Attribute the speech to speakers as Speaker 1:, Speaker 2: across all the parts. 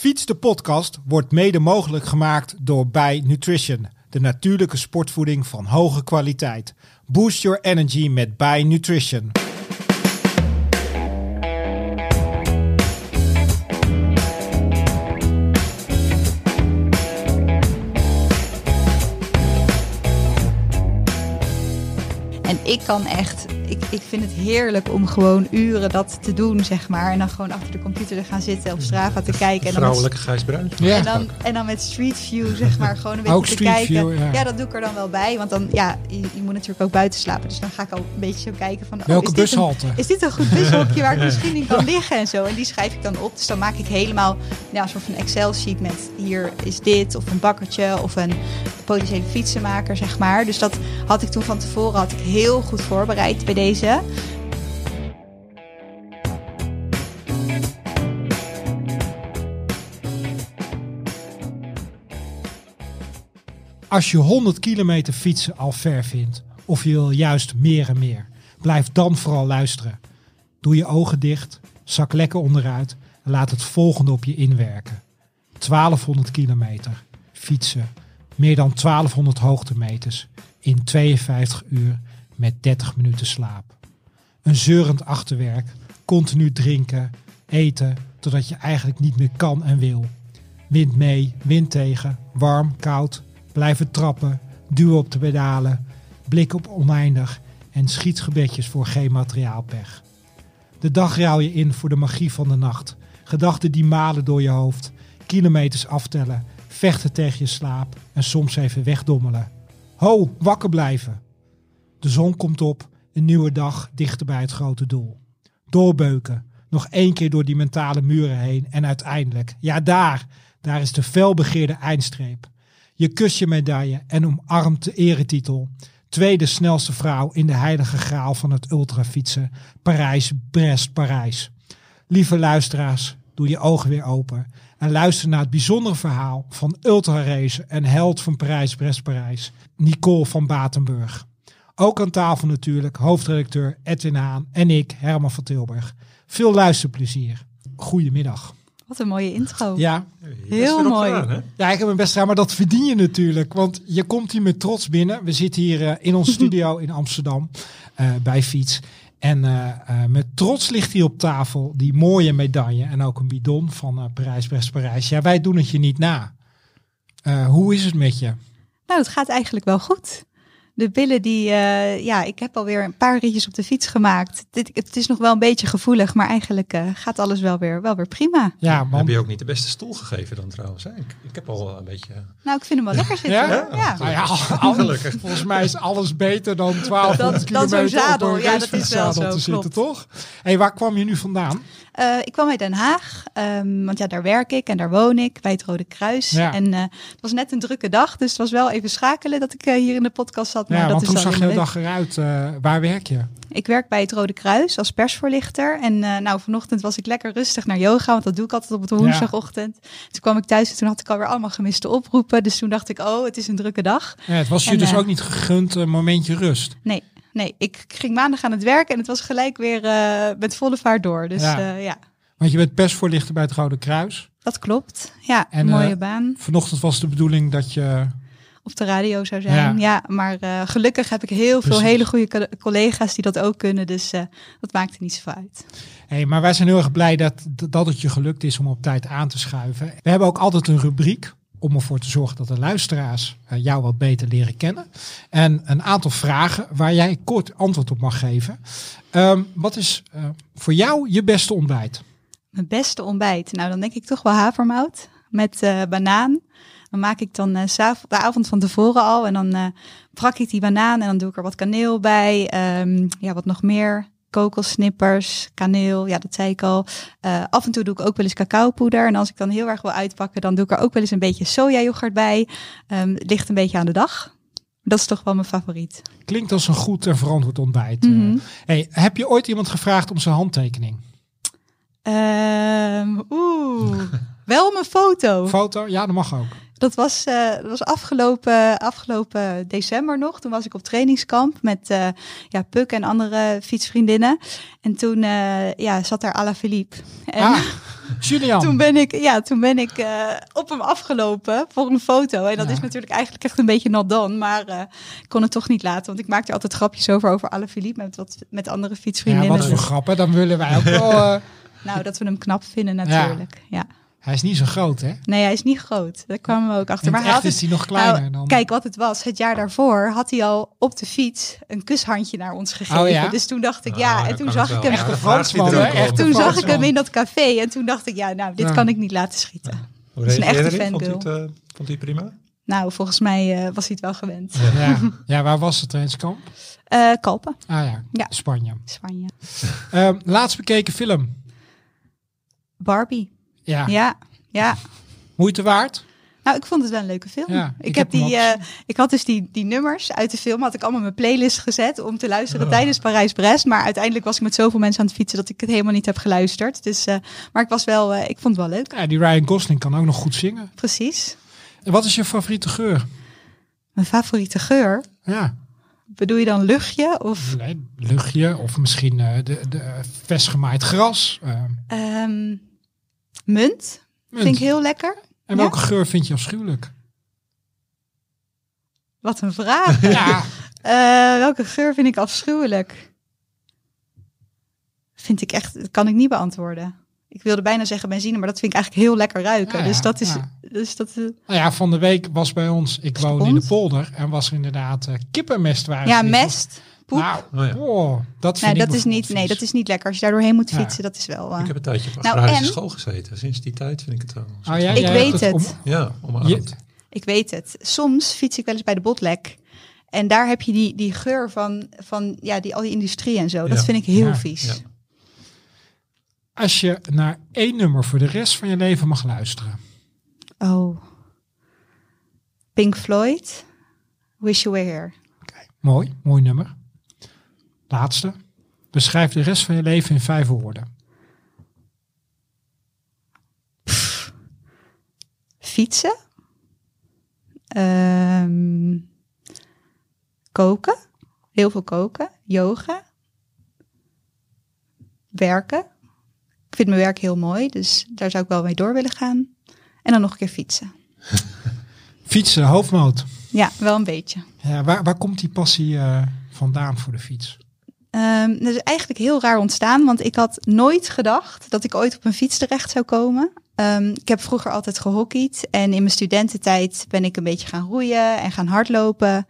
Speaker 1: Fiets de podcast wordt mede mogelijk gemaakt door Bij Nutrition, de natuurlijke sportvoeding van hoge kwaliteit. Boost your energy met Bij Nutrition.
Speaker 2: En ik kan echt, ik, ik vind het heerlijk om gewoon uren dat te doen, zeg maar. En dan gewoon achter de computer te gaan zitten of Strava te kijken. En
Speaker 3: Vrouwelijke Gijs Bruin.
Speaker 1: Ja.
Speaker 2: en dan, en dan met Street View, zeg maar, gewoon een beetje
Speaker 1: Ook
Speaker 2: te
Speaker 1: Street
Speaker 2: kijken.
Speaker 1: View, ja.
Speaker 2: dat doe ik er dan wel bij. Want dan, ja, je, je moet natuurlijk ook buiten slapen. Dus dan ga ik al een beetje zo kijken van... oh,
Speaker 1: Welke
Speaker 2: is dit een-
Speaker 1: bushalte?
Speaker 2: is dit een goed bushokje waar ik misschien in kan liggen en zo. En die schrijf ik dan op. Dus dan maak ik helemaal ja, een soort van Excel-sheet met hier is dit, of een bakkertje, of een potentiële fietsenmaker, zeg maar. Dus dat had ik toen van tevoren had ik heel goed voorbereid bij deze.
Speaker 1: Als je 100 kilometer fietsen al ver vindt, of je wil juist meer en meer, blijf dan vooral luisteren. Doe je ogen dicht, zak lekker onderuit en laat het volgende op je inwerken. 1200 kilometer fietsen, meer dan 1200 hoogtemeters in 52 uur met 30 minuten slaap. Een zeurend achterwerk, continu drinken, eten, totdat je eigenlijk niet meer kan en wil. Wind mee, wind tegen, warm, koud, blijven trappen, duwen op de pedalen, blik op oneindig en schietgebedjes voor geen materiaalpech. De dag ruil je in voor de magie van de nacht. Gedachten die malen door je hoofd, kilometers aftellen, vechten tegen je slaap en soms even wegdommelen. Ho, wakker blijven. De zon komt op, een nieuwe dag dichter bij het grote doel. Doorbeuken, nog één keer door die mentale muren heen en uiteindelijk, ja daar, daar is de felbegeerde eindstreep. Je kust je medaille en omarmt de eretitel. Tweede snelste vrouw in de heilige graal van het ultrafietsen. Parijs, Brest, Parijs. Lieve luisteraars, doe je ogen weer open. En luister naar het bijzondere verhaal van ultraracer en held van Parijs, Brest, Parijs. Nicole van Batenburg. Ook aan tafel natuurlijk hoofdredacteur Edwin Haan en ik, Herman van Tilburg. Veel luisterplezier. Goedemiddag.
Speaker 2: Wat een mooie intro.
Speaker 1: Ja,
Speaker 2: Heel mooi.
Speaker 1: ja, ik heb mijn best gedaan, maar dat verdien je natuurlijk. Want je komt hier met trots binnen. We zitten hier eh, in onze studio in Amsterdam eh, bij Fiets. En eh, eh, met trots ligt hier op tafel die mooie medaille en ook een bidon van eh, Parijs, Brest, Parijs. Ja, wij doen het je niet na. Eh, hoe is het met je?
Speaker 2: Nou, het gaat eigenlijk wel goed. De billen die, eh, ja, ik heb alweer een paar ritjes op de fiets gemaakt. Dit, het is nog wel een beetje gevoelig, maar eigenlijk eh, gaat alles wel weer, wel weer prima.
Speaker 1: Ja,
Speaker 3: Heb
Speaker 1: want
Speaker 3: je ook niet de beste stoel gegeven dan trouwens? Hè? Ik, ik heb al een beetje...
Speaker 2: Nou, ik vind hem wel lekker zitten.
Speaker 1: Ja? nou ja, al-
Speaker 3: Gelukkig.
Speaker 1: volgens mij is alles beter dan 1200
Speaker 2: Dan- dan
Speaker 1: kilometer
Speaker 2: zo'n zadel.
Speaker 1: op een
Speaker 2: Ja, dat is wel zo,
Speaker 1: te zitten, toch? hey, waar kwam je nu vandaan?
Speaker 2: Eh, ik kwam uit Den Haag, ehm, want ja, daar werk ik en daar woon ik bij het Rode Kruis.
Speaker 1: Ja.
Speaker 2: En eh, het was net een drukke dag, dus het was wel even schakelen dat ik eh, hier in de podcast zat. Maar
Speaker 1: ja,
Speaker 2: dat
Speaker 1: want
Speaker 2: is
Speaker 1: hoe zag je dag eruit? Eh, waar werk je?
Speaker 2: Ik werk bij het Rode Kruis als persvoorlichter. En eh, nou, vanochtend was ik lekker rustig naar yoga, want dat doe ik altijd op de woensdagochtend. Toen kwam ik thuis en toen had ik alweer allemaal gemiste oproepen. Dus toen dacht ik, oh, het is een drukke dag.
Speaker 1: Ja, het was je
Speaker 2: En,
Speaker 1: dus
Speaker 2: eh,
Speaker 1: ook niet gegund een momentje rust.
Speaker 2: Nee, nee, ik ging maandag aan het werk en het was gelijk weer met volle vaart door. Dus
Speaker 1: Ja.
Speaker 2: ja,
Speaker 1: Want je bent persvoorlichter bij het Rode Kruis.
Speaker 2: dat klopt. Ja,
Speaker 1: En,
Speaker 2: een mooie baan.
Speaker 1: Vanochtend was de bedoeling dat je...
Speaker 2: op de radio zou zijn. Ja, maar eh, gelukkig heb ik heel veel
Speaker 1: Precies.
Speaker 2: hele goede co- collega's die dat ook kunnen. Dus eh, dat maakt er niet zoveel uit.
Speaker 1: Hey, maar wij zijn heel erg blij dat, dat het je gelukt is om op tijd aan te schuiven. We hebben ook altijd een rubriek om ervoor te zorgen dat de luisteraars eh, jou wat beter leren kennen. En een aantal vragen waar jij kort antwoord op mag geven. Ehm, wat is voor jou je beste ontbijt?
Speaker 2: Mijn beste ontbijt. Nou, dan denk ik toch wel havermout met banaan. Dan maak ik dan eh, de avond van tevoren al. En dan brak ik die banaan en dan doe ik er wat kaneel bij. Ehm, ja, wat nog meer. Kokosnippers, kaneel, ja, dat zei ik al. Eh, af en toe doe ik ook wel eens cacaopoeder. En als ik dan heel erg wil uitpakken, dan doe ik er ook wel eens een beetje sojayoghurt bij. Het ligt een beetje aan de dag. Dat is toch wel mijn favoriet.
Speaker 1: Klinkt als een goed en verantwoord ontbijt.
Speaker 2: Mhm.
Speaker 1: hey, heb je ooit iemand gevraagd om zijn handtekening?
Speaker 2: Ehm, Oeh, wel mijn foto.
Speaker 1: Foto? Ja, dat mag ook.
Speaker 2: Dat was, eh, dat was afgelopen, afgelopen december nog. Toen was ik op trainingskamp met uh, ja, Puk en andere fietsvriendinnen. En toen uh, ja, zat daar Alaphilippe. En
Speaker 1: Ah, Julian.
Speaker 2: toen ben ik, ja, toen ben ik op hem afgelopen voor een foto. En dat
Speaker 1: Ja.
Speaker 2: is natuurlijk eigenlijk echt een beetje nat dan. Maar ik kon het toch niet laten. Want ik maakte er altijd grapjes over, over Alaphilippe met, wat, met andere
Speaker 1: ja,
Speaker 2: fietsvriendinnen.
Speaker 1: wat voor grappen. Dan willen wij ook wel... eh,
Speaker 2: Nou, dat we hem knap vinden natuurlijk. Ja.
Speaker 1: Hij is niet zo groot, hè?
Speaker 2: Nee, hij is niet groot. Daar kwamen we ook achter.
Speaker 1: In
Speaker 2: Maar hij had
Speaker 1: is hij nog kleiner
Speaker 2: nou,
Speaker 1: dan...
Speaker 2: Kijk wat het was. Het jaar daarvoor had hij al op de fiets een kushandje naar ons gegeven.
Speaker 1: Oh ja?
Speaker 2: Dus toen dacht ik,
Speaker 3: Ah,
Speaker 2: ja.
Speaker 3: dan
Speaker 2: En toen zag ik hem.
Speaker 1: Fransman. Echte
Speaker 2: Toen zag ik hem in dat café. En toen dacht ik, ja, nou, dit
Speaker 1: Ja.
Speaker 2: kan ik niet laten schieten.
Speaker 3: Hoe
Speaker 2: is een echte
Speaker 3: hij? Vond hij het, eh, vond hij prima?
Speaker 2: Nou, volgens mij eh, was hij het wel gewend.
Speaker 1: Ja. ja, waar was het trainingskamp?
Speaker 2: Eh Kalpen,
Speaker 1: Ah ja,
Speaker 2: Ja.
Speaker 1: Spanje.
Speaker 2: Spanje.
Speaker 1: Ehm, laatst bekeken film.
Speaker 2: Barbie.
Speaker 1: Ja.
Speaker 2: Ja, ja.
Speaker 1: Moeite waard?
Speaker 2: Nou, ik vond het wel een leuke film.
Speaker 1: Ja,
Speaker 2: ik,
Speaker 1: ik
Speaker 2: heb die, eh, ik had dus die, die nummers uit de film, had ik allemaal mijn playlist gezet om te luisteren
Speaker 3: Oh.
Speaker 2: tijdens Parijs-Brest. Maar uiteindelijk was ik met zoveel mensen aan het fietsen dat ik het helemaal niet heb geluisterd. Dus, eh, maar ik was wel, eh, ik vond het wel leuk.
Speaker 1: Ja, die Ryan Gosling kan ook nog goed zingen.
Speaker 2: Precies.
Speaker 1: En wat is je favoriete geur?
Speaker 2: Mijn favoriete geur.
Speaker 1: Ja,
Speaker 2: Bedoel je dan luchtje of
Speaker 1: nee, luchtje of misschien de, de eh, vers gemaaid gras. eh,
Speaker 2: ehm, munt?
Speaker 1: munt.
Speaker 2: Vind ik heel lekker.
Speaker 1: En welke geur vind je afschuwelijk?
Speaker 2: Wat een vraag.
Speaker 1: Ja,
Speaker 2: Eh, welke geur vind ik afschuwelijk? Vind ik echt, dat kan ik niet beantwoorden. Ik wilde bijna zeggen benzine, maar dat vind ik eigenlijk heel lekker ruiken.
Speaker 1: Ja, ja,
Speaker 2: dus dat is,
Speaker 1: ja.
Speaker 2: dus dat, eh,
Speaker 1: nou ja, van de week was bij ons, ik woon in de polder en was er inderdaad eh, kippenmest. Waren
Speaker 2: ja, mest, poep.
Speaker 1: Nou,
Speaker 3: Oh ja.
Speaker 1: oh, dat vind
Speaker 2: nee,
Speaker 1: ik
Speaker 2: dat is niet, nee, dat is niet lekker. Als je daar doorheen moet
Speaker 1: Ja.
Speaker 2: fietsen, dat is wel. eh,
Speaker 3: Ik heb een tijdje op
Speaker 2: Nou,
Speaker 3: agrarische
Speaker 2: en-
Speaker 3: school gezeten. Sinds die tijd vind ik het wel.
Speaker 1: Oh, ja,
Speaker 2: Ik weet het.
Speaker 1: om-
Speaker 3: Ja, omarmd.
Speaker 2: Ik weet het. Soms fiets ik wel eens bij de botlek. En daar heb je die, die geur van, van ja, die, al die industrie en zo. Dat
Speaker 3: Ja.
Speaker 2: vind ik heel
Speaker 1: Ja.
Speaker 2: vies.
Speaker 1: Als je naar één nummer voor de rest van je leven mag luisteren.
Speaker 2: Oh. Pink Floyd. Wish You Were Here.
Speaker 1: Oké, mooi, mooi nummer. Laatste. Beschrijf de rest van je leven in vijf woorden.
Speaker 2: Fietsen. Ehm, koken. Heel veel koken. Yoga. Werken. Ik vind mijn werk heel mooi, dus daar zou ik wel mee door willen gaan. En dan nog een keer fietsen.
Speaker 1: Fietsen, hoofdmoot.
Speaker 2: Ja, wel een beetje.
Speaker 1: Ja, waar, waar komt die passie eh, vandaan voor de fiets?
Speaker 2: Ehm, dat is eigenlijk heel raar ontstaan, want ik had nooit gedacht dat ik ooit op een fiets terecht zou komen. Ehm, ik heb vroeger altijd gehockeyd en in mijn studententijd ben ik een beetje gaan roeien en gaan hardlopen.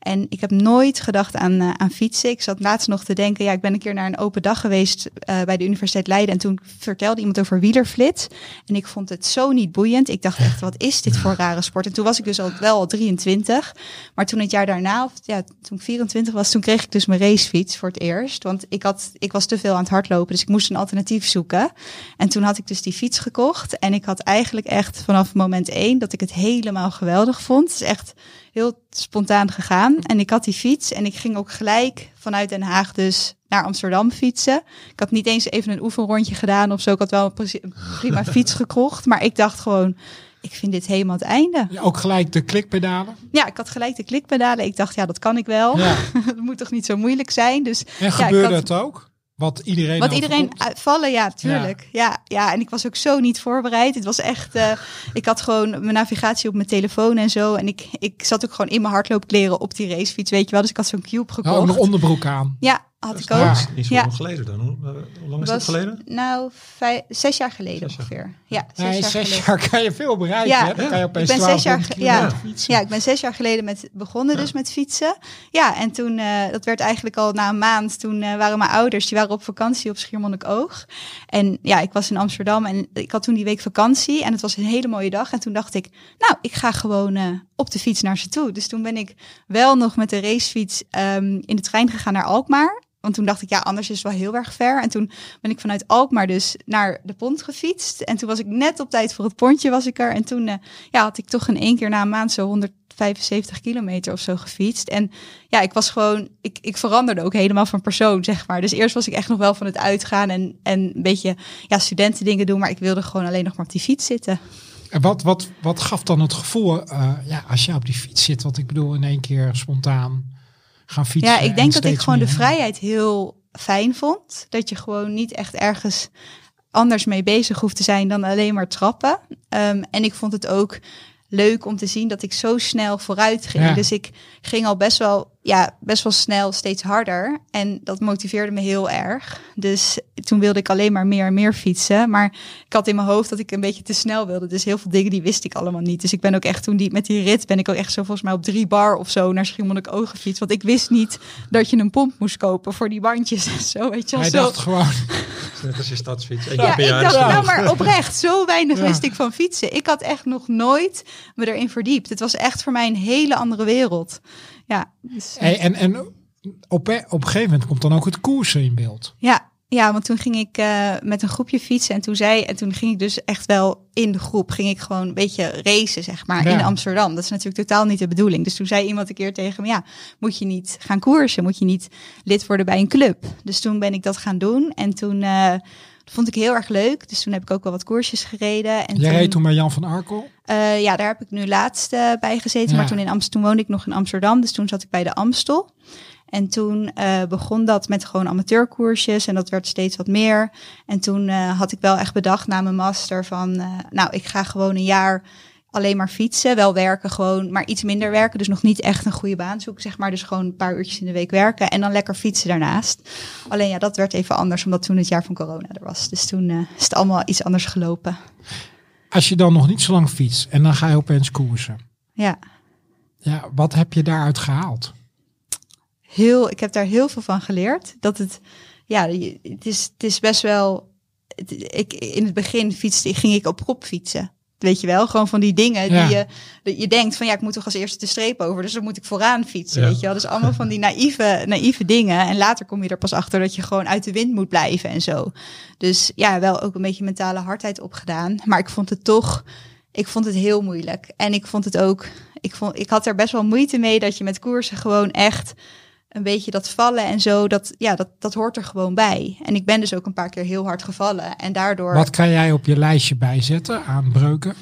Speaker 2: En ik heb nooit gedacht aan, eh, aan fietsen. Ik zat laatst nog te denken, ja, ik ben een keer naar een open dag geweest eh, bij de Universiteit Leiden. En toen vertelde iemand over wielerflits. En ik vond het zo niet boeiend. Ik dacht echt, wat is dit voor rare sport? En toen was ik dus al wel al 23. Maar toen het jaar daarna, of ja, toen ik 24 was, toen kreeg ik dus mijn racefiets voor het eerst. Want ik, had, ik was te veel aan het hardlopen, dus ik moest een alternatief zoeken. En toen had ik dus die fiets gekocht. En ik had eigenlijk echt vanaf moment één dat ik het helemaal geweldig vond. Het is echt heel spontaan gegaan. En ik had die fiets en ik ging ook gelijk vanuit Den Haag dus naar Amsterdam fietsen. Ik had niet eens even een oefenrondje gedaan of zo. Ik had wel een prima fiets gekocht. Maar ik dacht gewoon, ik vind dit helemaal het einde.
Speaker 1: Ja, ook gelijk de klikpedalen.
Speaker 2: Ja, ik had gelijk de klikpedalen. Ik dacht, ja, dat kan ik wel.
Speaker 1: Ja.
Speaker 2: Het moet toch niet zo moeilijk zijn. Dus
Speaker 1: En
Speaker 2: ik
Speaker 1: gebeurde
Speaker 2: had-
Speaker 1: het ook? Wat iedereen
Speaker 2: wat iedereen uitvallen, ja, tuurlijk. Ja. ja, en ik was ook zo niet voorbereid. Het was echt, eh, ik had gewoon mijn navigatie op mijn telefoon en zo. En ik, ik zat ook gewoon in mijn hardloopkleren op die racefiets, weet je wel. Dus ik had zo'n cube gekocht.
Speaker 1: een onderbroek aan.
Speaker 2: ja, had
Speaker 3: Dat
Speaker 2: ik
Speaker 3: is
Speaker 2: ook.
Speaker 3: niet- Niet zo
Speaker 2: Ja.
Speaker 3: lang geleden dan. Hoe, hoe lang is dat geleden?
Speaker 2: Nou, vijf, zes jaar geleden
Speaker 3: Zes jaar.
Speaker 2: ongeveer. Ja, zes
Speaker 1: Nee,
Speaker 2: jaar
Speaker 1: zes
Speaker 2: geleden.
Speaker 1: jaar kan je veel bereiken.
Speaker 2: Ja.
Speaker 1: hè? Dan kan je
Speaker 2: Ik
Speaker 1: opeens
Speaker 2: ben zes
Speaker 1: 1200
Speaker 2: jaar. Ja, ik ben zes jaar geleden met begonnen dus met fietsen. Ja, en toen, eh, dat werd eigenlijk al na een maand, toen eh, waren mijn ouders, die waren op vakantie op Schiermonnikoog. En ja, ik was in Amsterdam en ik had toen die week vakantie en het was een hele mooie dag. En toen dacht ik, nou, ik ga gewoon eh, op de fiets naar ze toe. Dus toen ben ik wel nog met de racefiets ehm, in de trein gegaan naar Alkmaar. Want toen dacht ik, ja, anders is het wel heel erg ver. En toen ben ik vanuit Alkmaar dus naar de pont gefietst. En toen was ik net op tijd voor het pontje was ik er. En toen eh, ja, had ik toch in één keer na een maand zo 175 kilometer of zo gefietst. En ja, ik was gewoon, ik, ik veranderde ook helemaal van persoon, zeg maar. Dus eerst was ik echt nog wel van het uitgaan en, en een beetje ja, studentendingen doen. Maar ik wilde gewoon alleen nog maar op die fiets zitten.
Speaker 1: En wat, wat, wat gaf dan het gevoel eh, ja, als je op die fiets zit? Want ik bedoel, in één keer spontaan gaan fietsen.
Speaker 2: Ja, ik
Speaker 1: en
Speaker 2: denk dat ik gewoon de vrijheid heel fijn vond. Dat je gewoon niet echt ergens anders mee bezig hoeft te zijn dan alleen maar trappen. Ehm, en ik vond het ook leuk om te zien dat ik zo snel vooruit ging.
Speaker 1: Ja.
Speaker 2: Dus ik ging al best wel, ja, best wel snel steeds harder. En dat motiveerde me heel erg. Dus toen wilde ik alleen maar meer en meer fietsen. Maar ik had in mijn hoofd dat ik een beetje te snel wilde. Dus heel veel dingen die wist ik allemaal niet. Dus ik ben ook echt toen die met die rit ben ik ook echt zo volgens mij op drie bar of zo naar Schiermonnikoog gefietst. Want ik wist niet dat je een pomp moest kopen voor die bandjes en zo. Weet je wel.
Speaker 1: Hij
Speaker 2: Zo.
Speaker 1: dacht gewoon,
Speaker 3: Net als je stadsfiets.
Speaker 2: Ja, ik dacht nou maar oprecht, zo weinig
Speaker 1: Ja.
Speaker 2: wist ik van fietsen. Ik had echt nog nooit me erin verdiept. Het was echt voor mij een hele andere wereld. Ja, dus,
Speaker 1: hey, en, en op, op een gegeven moment komt dan ook het koersen in beeld.
Speaker 2: ja, ja, want toen ging ik eh, met een groepje fietsen en toen zei en toen ging ik dus echt wel in de groep ging ik gewoon een beetje racen zeg maar
Speaker 1: Ja.
Speaker 2: in Amsterdam. Dat is natuurlijk totaal niet de bedoeling. Dus toen zei iemand een keer tegen me, ja, moet je niet gaan koersen, moet je niet lid worden bij een club. Dus toen ben ik dat gaan doen en toen eh, vond ik heel erg leuk. Dus toen heb ik ook wel wat koersjes gereden. En
Speaker 1: Jij reed toen bij Jan van Arkel.
Speaker 2: Eh, ja, daar heb ik nu laatst eh, bij gezeten.
Speaker 1: Ja.
Speaker 2: Maar toen, in Amst toen woonde ik nog in Amsterdam. Dus toen zat ik bij de Amstel. En toen eh, begon dat met gewoon amateurkoersjes. En dat werd steeds wat meer. En toen had ik wel echt bedacht na mijn master van... nou, ik ga gewoon een jaar alleen maar fietsen. Wel werken gewoon, maar iets minder werken. Dus nog niet echt een goede baan zoeken, zeg maar. Dus gewoon een paar uurtjes in de week werken. En dan lekker fietsen daarnaast. Alleen ja, dat werd even anders. Omdat toen het jaar van corona er was. Dus toen is het allemaal iets anders gelopen.
Speaker 1: Als je dan nog niet zo lang fietst en dan ga je opeens koersen.
Speaker 2: Ja.
Speaker 1: Ja, wat heb je daaruit gehaald?
Speaker 2: heel, ik heb daar heel veel van geleerd. Dat het, ja, het is, het is best wel. het- ik, in het begin fietste, ging ik op prop fietsen. Weet je wel, gewoon van die dingen
Speaker 1: Ja.
Speaker 2: die je, dat je denkt van ja, ik moet toch als eerste de streep over, dus dan moet ik vooraan fietsen.
Speaker 3: Ja.
Speaker 2: Weet je wel, dus allemaal van die naïeve, naïeve dingen. En later kom je er pas achter dat je gewoon uit de wind moet blijven en zo. Dus ja, wel ook een beetje mentale hardheid opgedaan. Maar ik vond het toch, ik vond het heel moeilijk. En ik vond het ook, ik, vond, ik had er best wel moeite mee dat je met koersen gewoon echt een beetje dat vallen en zo, dat, ja, dat, dat hoort er gewoon bij. En ik ben dus ook een paar keer heel hard gevallen. En daardoor,
Speaker 1: Wat kan jij op je lijstje bijzetten aan breuken?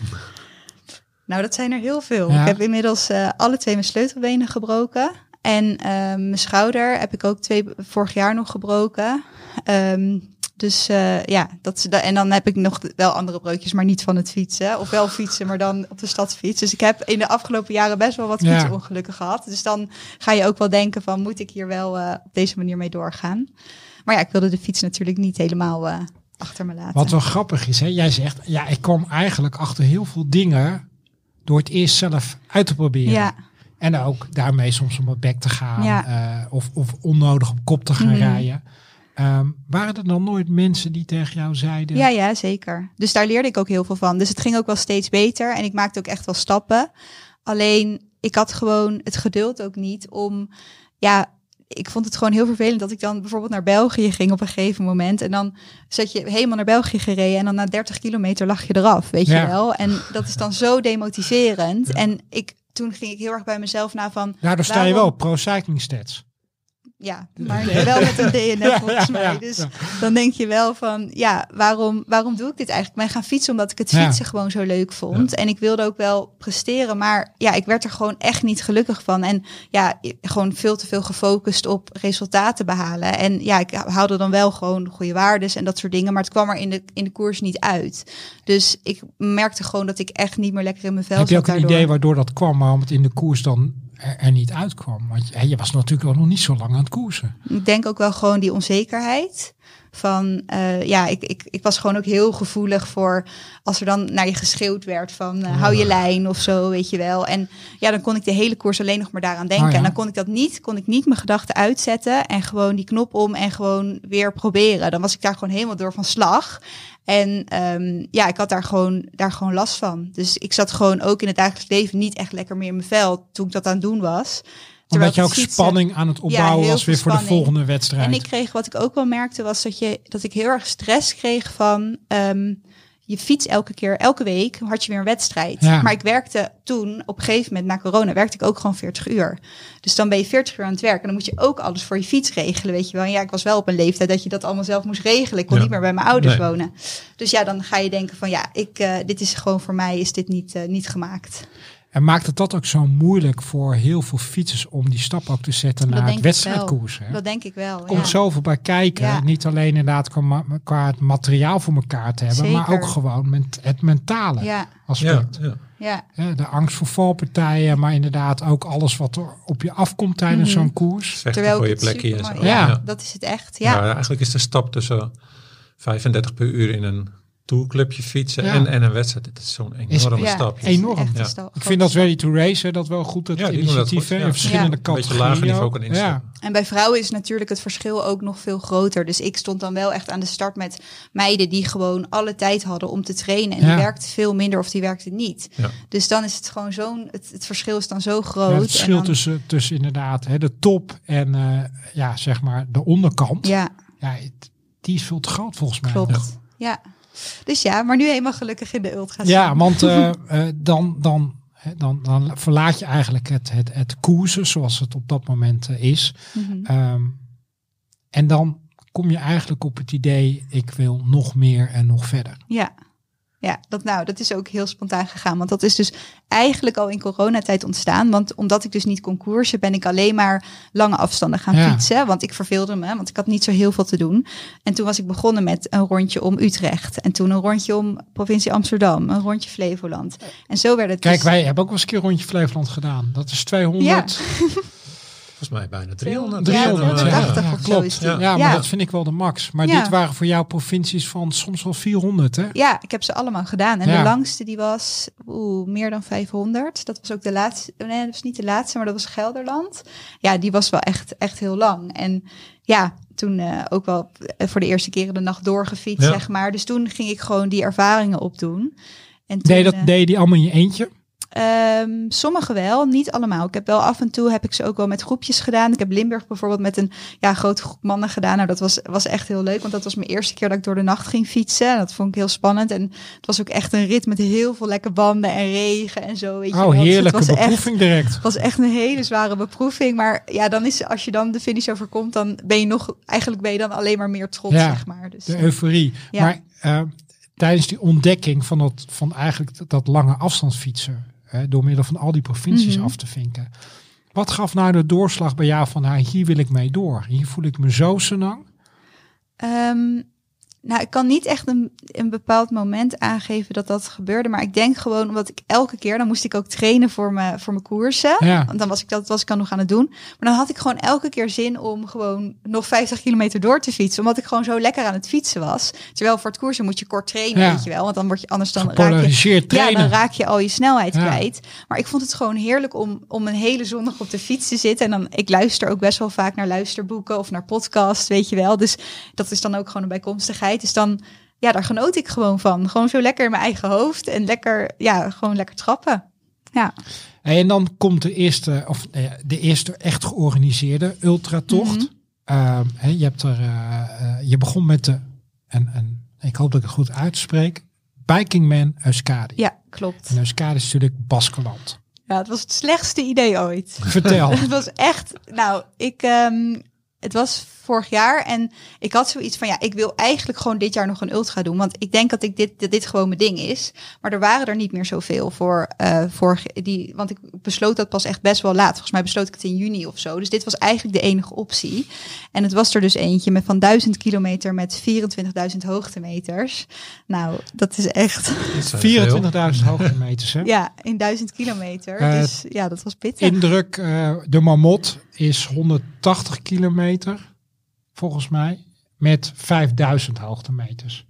Speaker 2: nou dat zijn er heel veel.
Speaker 1: Ja.
Speaker 2: Ik heb inmiddels eh, alle twee mijn sleutelbenen gebroken. En eh, mijn schouder heb ik ook twee vorig jaar nog gebroken. Ehm, dus eh, ja, dat, en dan heb ik nog wel andere breukjes, maar niet van het fietsen. Of wel fietsen, maar dan op de stadsfiets. Dus ik heb in de afgelopen jaren best wel wat
Speaker 1: Ja.
Speaker 2: fietsongelukken gehad. Dus dan ga je ook wel denken van, moet ik hier wel eh, op deze manier mee doorgaan? Maar ja, ik wilde de fiets natuurlijk niet helemaal eh, achter me laten.
Speaker 1: Wat wel grappig is, hè? jij zegt, ja, ik kwam eigenlijk achter heel veel dingen door het eerst zelf uit te proberen.
Speaker 2: Ja,
Speaker 1: En ook daarmee soms om mijn bek te gaan
Speaker 2: Ja.
Speaker 1: of, of onnodig op kop te gaan
Speaker 2: Mhm.
Speaker 1: rijden. Ehm, waren er dan nooit mensen die tegen jou zeiden,
Speaker 2: ja, ja, zeker. Dus daar leerde ik ook heel veel van. Dus het ging ook wel steeds beter en ik maakte ook echt wel stappen. Alleen, ik had gewoon het geduld ook niet om, ja, ik vond het gewoon heel vervelend dat ik dan bijvoorbeeld naar België ging op een gegeven moment. En dan zat je helemaal naar België gereden en dan na 30 kilometer lag je eraf, weet
Speaker 1: Ja.
Speaker 2: je wel. En dat is dan zo demotiverend. En ik, toen ging ik heel erg bij mezelf na van,
Speaker 1: daardoor sta je wel op Pro Cycling Stats.
Speaker 2: Ja, maar wel met een DNF
Speaker 1: Ja,
Speaker 2: volgens mij.
Speaker 1: ja,
Speaker 2: dus dan denk je wel van, ja, waarom, waarom doe ik dit eigenlijk? Ben gaan fietsen omdat ik het fietsen gewoon zo leuk vond. En ik wilde ook wel presteren, maar ja, ik werd er gewoon echt niet gelukkig van. En ja, gewoon veel te veel gefocust op resultaten behalen. En ja, ik haalde dan wel gewoon goede waardes en dat soort dingen, maar het kwam er in de, in de koers niet uit. Dus ik merkte gewoon dat ik echt niet meer lekker in mijn vel
Speaker 1: Heb je
Speaker 2: zat
Speaker 1: ook een
Speaker 2: daardoor.
Speaker 1: idee waardoor dat kwam, waarom het in de koers dan er, niet uitkwam? Want je, je was natuurlijk ook nog niet zo lang aan het koersen.
Speaker 2: Ik denk ook wel gewoon die onzekerheid. Van eh, ja, ik, ik, ik was gewoon ook heel gevoelig voor als er dan naar je geschreeuwd werd van eh, hou je lijn of zo, weet je wel. En ja, dan kon ik de hele koers alleen nog maar daaraan denken.
Speaker 1: Oh ja.
Speaker 2: En dan kon ik dat niet, kon ik niet mijn gedachten uitzetten en gewoon die knop om en gewoon weer proberen. Dan was ik daar gewoon helemaal door van slag. En ehm, ja, ik had daar gewoon, daar gewoon last van. Dus ik zat gewoon ook in het dagelijks leven niet echt lekker meer in mijn vel toen ik dat aan het doen was. Terwijl
Speaker 1: Omdat je ook
Speaker 2: fietsen-
Speaker 1: spanning aan het opbouwen was weer voor de volgende wedstrijd.
Speaker 2: en ik kreeg, wat ik ook wel merkte, was dat, je, dat ik heel erg stress kreeg van... ehm, je fiets elke keer, elke week had je weer een wedstrijd.
Speaker 1: Ja.
Speaker 2: Maar ik werkte toen, op een gegeven moment na corona, werkte ik ook gewoon 40 uur. Dus dan ben je 40 uur aan het werk en dan moet je ook alles voor je fiets regelen, weet je wel. En ja, ik was wel op een leeftijd dat je dat allemaal zelf moest regelen. Ik kon
Speaker 3: Ja.
Speaker 2: niet meer bij mijn ouders
Speaker 3: Nee.
Speaker 2: wonen. Dus ja, dan ga je denken van ja, ik, eh, dit is gewoon voor mij, is dit niet, eh, niet gemaakt.
Speaker 1: En maakt het dat ook zo moeilijk voor heel veel fietsers om die stap ook te zetten
Speaker 2: Dat
Speaker 1: naar
Speaker 2: denk
Speaker 1: het
Speaker 2: ik
Speaker 1: wedstrijdkoers? Hè?
Speaker 2: Dat denk ik wel.
Speaker 1: Er komt
Speaker 2: ja.
Speaker 1: zoveel bij kijken.
Speaker 2: Ja.
Speaker 1: Niet alleen inderdaad qua, het materiaal voor elkaar te hebben, maar ook gewoon met het mentale
Speaker 2: Ja,
Speaker 3: Ja,
Speaker 1: aspect.
Speaker 3: ja.
Speaker 2: ja.
Speaker 1: Hè, de angst voor valpartijen, maar inderdaad ook alles wat er op je afkomt tijdens
Speaker 2: Mhm.
Speaker 1: zo'n koers.
Speaker 2: Terwijl
Speaker 3: voor
Speaker 2: ik
Speaker 3: je
Speaker 2: het
Speaker 3: plekje en zo.
Speaker 2: supermooi-
Speaker 1: Ja.
Speaker 2: ja, dat is het echt. Ja.
Speaker 3: Ja, eigenlijk is de stap tussen 35 per uur in een tourclubje fietsen
Speaker 1: Ja.
Speaker 3: en, en een wedstrijd. Het is zo'n enorme stap.
Speaker 2: is
Speaker 1: Enorm.
Speaker 2: een
Speaker 3: Ja.
Speaker 2: sta-
Speaker 1: Ik vind dat
Speaker 2: stap.
Speaker 1: Ready to Race, hè, dat wel goed, het
Speaker 3: Ja, dat
Speaker 1: initiatief
Speaker 3: goed, ja.
Speaker 1: in verschillende
Speaker 2: Ja.
Speaker 3: Een beetje
Speaker 1: categorieën.
Speaker 3: lager niveau kan.
Speaker 2: En bij vrouwen is natuurlijk het verschil ook nog veel groter. Dus ik stond dan wel echt aan de start met meiden die gewoon alle tijd hadden om te trainen. En
Speaker 1: Ja.
Speaker 2: die werkte veel minder of die werkte niet.
Speaker 3: Ja.
Speaker 2: Dus dan is het gewoon zo'n, het, het verschil is dan zo
Speaker 1: Ja,
Speaker 2: groot.
Speaker 1: het
Speaker 2: En
Speaker 1: verschil
Speaker 2: dan-
Speaker 1: tussen, tussen inderdaad hè, de top en eh, ja, zeg maar de onderkant. Ja.
Speaker 2: Ja,
Speaker 1: het- die is veel te groot volgens mij.
Speaker 2: klopt. Ja. Dus ja, maar nu helemaal gelukkig in de ultra's.
Speaker 1: Ja, want eh, eh, dan, dan, dan, dan verlaat je eigenlijk het, het, het koersen zoals het op dat moment eh, is.
Speaker 2: Mhm.
Speaker 1: Ehm, en dan kom je eigenlijk op het idee, ik wil nog meer en nog verder.
Speaker 2: Ja. Ja, dat, nou, dat is ook heel spontaan gegaan. Want dat is dus eigenlijk al in coronatijd ontstaan. Want omdat ik dus niet kon koersen, ben ik alleen maar lange afstanden gaan
Speaker 1: Ja.
Speaker 2: fietsen. Want ik verveelde me, want ik had niet zo heel veel te doen. En toen was ik begonnen met een rondje om Utrecht. En toen een rondje om provincie Amsterdam. Een rondje Flevoland. En zo werd het
Speaker 1: Kijk,
Speaker 2: dus-
Speaker 1: wij hebben ook wel eens een keer rondje Flevoland gedaan. Dat is 200.
Speaker 3: Volgens mij bijna 300.
Speaker 1: 300,
Speaker 2: ja,
Speaker 1: ja.
Speaker 2: 280
Speaker 1: Ja,
Speaker 2: of zo
Speaker 1: klopt. Ja,
Speaker 2: Ja,
Speaker 1: maar dat vind ik wel de max. Maar
Speaker 2: Ja.
Speaker 1: dit waren voor jou provincies van soms wel 400, hè?
Speaker 2: Ja, ik heb ze allemaal gedaan. En
Speaker 1: Ja.
Speaker 2: de langste die was oeh, meer dan 500. Dat was ook de laatste. Nee, dat was niet de laatste, maar dat was Gelderland. Ja, die was wel echt, echt heel lang. En ja, toen eh, ook wel eh, voor de eerste keren de nacht doorgefietst,
Speaker 3: Ja.
Speaker 2: zeg maar. Dus toen ging ik gewoon die ervaringen opdoen. En toen,
Speaker 1: Deed, dat,
Speaker 2: eh,
Speaker 1: deed je die allemaal in je eentje?
Speaker 2: Ehm, sommige wel, niet allemaal. Ik heb wel af en toe heb ik ze ook wel met groepjes gedaan. Ik heb Limburg bijvoorbeeld met een ja, grote groep mannen gedaan. Nou, dat was, was echt heel leuk, want dat was mijn eerste keer dat ik door de nacht ging fietsen. Dat vond ik heel spannend. En het was ook echt een rit met heel veel lekke banden en regen en zo. Weet je.
Speaker 1: Oh,
Speaker 2: Dus het
Speaker 1: heerlijke
Speaker 2: was echt,
Speaker 1: beproeving direct.
Speaker 2: het was echt een hele zware beproeving. Maar ja, dan is als je dan de finish overkomt, dan ben je nog, eigenlijk ben je dan alleen maar meer trots,
Speaker 1: Ja,
Speaker 2: zeg maar. Dus,
Speaker 1: De
Speaker 2: eh,
Speaker 1: euforie.
Speaker 2: Ja.
Speaker 1: Maar eh, tijdens die ontdekking van, dat, van eigenlijk dat, dat lange afstandsfietsen, hè, door middel van al die provincies
Speaker 2: Mhm.
Speaker 1: af te vinken. Wat gaf nou de doorslag bij jou van, nou, hier wil ik mee door. Hier voel ik me zo senang.
Speaker 2: Ehm, nou, ik kan niet echt een, een bepaald moment aangeven dat dat gebeurde. Maar ik denk gewoon, omdat ik elke keer, dan moest ik ook trainen voor mijn, voor mijn koersen.
Speaker 1: Ja.
Speaker 2: Want dan was ik dat was ik dan nog aan het doen. Maar dan had ik gewoon elke keer zin om gewoon nog 50 kilometer door te fietsen. Omdat ik gewoon zo lekker aan het fietsen was. Terwijl voor het koersen moet je kort trainen,
Speaker 1: Ja.
Speaker 2: weet je wel. Want dan word je anders dan raak je, ja,
Speaker 1: trainen.
Speaker 2: dan raak je al je snelheid
Speaker 1: Ja.
Speaker 2: kwijt. Maar ik vond het gewoon heerlijk om, om een hele zondag op de fiets te zitten. En dan, ik luister ook best wel vaak naar luisterboeken of naar podcasts, weet je wel. Dus dat is dan ook gewoon een bijkomstigheid. Dus dan, ja, daar genoot ik gewoon van. Gewoon zo lekker in mijn eigen hoofd en lekker, ja, gewoon lekker trappen. Ja.
Speaker 1: En dan komt de eerste, of de eerste echt georganiseerde ultratocht. Hè, je, hebt er, eh, eh, je begon met de, en, en ik hoop dat ik het goed uitspreek, Biking Man Euskadi.
Speaker 2: Ja, klopt.
Speaker 1: En Euskadi is natuurlijk Baskeland.
Speaker 2: Ja, het was het slechtste idee ooit.
Speaker 1: Vertel.
Speaker 2: Het was echt, nou, ik, ehm, het was vorig jaar en ik had zoiets van, ja, ik wil eigenlijk gewoon dit jaar nog een ultra doen, want ik denk dat ik dit, dat dit gewoon mijn ding is. Maar er waren er niet meer zoveel voor, eh voor die, want ik besloot dat pas echt best wel laat. Volgens mij besloot ik het in juni of zo. Dus dit was eigenlijk de enige optie. En het was er dus eentje met van 1000 kilometer met 24.000 hoogtemeters. Nou, dat is echt,
Speaker 3: Dat zijn veel.
Speaker 1: 24.000 hoogtemeters. Hè?
Speaker 2: ja, in 1000 kilometer.
Speaker 1: Eh,
Speaker 2: dus ja, dat was pittig.
Speaker 1: Indruk, eh, de Marmot is 180 kilometer, volgens mij, met 5000 hoogtemeters.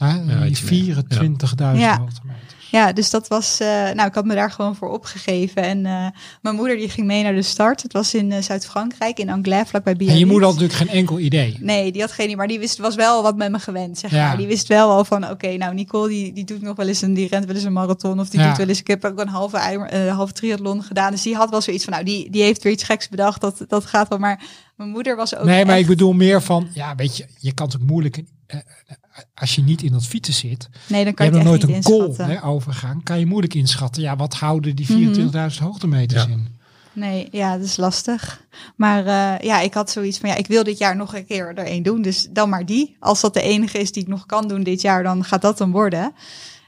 Speaker 3: Ja.
Speaker 1: Hè,
Speaker 3: Ja,
Speaker 1: die
Speaker 3: iets meer.
Speaker 1: 24.000
Speaker 2: Ja.
Speaker 1: hoogtemeters.
Speaker 2: Ja, dus dat was, eh, nou, ik had me daar gewoon voor opgegeven. En eh, mijn moeder die ging mee naar de start. Het was in eh, Zuid-Frankrijk, in Anglais, vlakbij Biarritz.
Speaker 1: En je moeder had natuurlijk geen enkel idee.
Speaker 2: Nee, die had geen idee, maar die wist was wel wat met me gewend, zeg
Speaker 1: Ja.
Speaker 2: maar. Die wist wel al van, oké, nou, Nicole, die, die doet nog wel eens een, die rent wel eens een marathon. Of die
Speaker 1: Ja.
Speaker 2: doet wel eens, ik heb ook een halve, eh, halve triathlon gedaan. Dus die had wel zoiets van, nou, die, die heeft weer iets geks bedacht. Dat, dat gaat wel, maar mijn moeder was ook
Speaker 1: nee, maar
Speaker 2: echt-
Speaker 1: ik bedoel meer van, ja, weet je, je kan het ook moeilijk, als je niet in dat fietsen zit,
Speaker 2: Nee, dan
Speaker 1: je
Speaker 2: kan je,
Speaker 1: hebt
Speaker 2: het
Speaker 1: nooit
Speaker 2: echt
Speaker 1: een
Speaker 2: niet
Speaker 1: goal hè, overgaan, kan je moeilijk inschatten. Ja, wat houden die
Speaker 2: Mhm.
Speaker 1: 24.000 hoogtemeters
Speaker 3: Ja.
Speaker 1: in?
Speaker 2: Nee, ja, dat is lastig. Maar eh, ja, ik had zoiets van, ja, ik wil dit jaar nog een keer er één doen. Dus dan maar die. Als dat de enige is die ik nog kan doen dit jaar, dan gaat dat dan worden.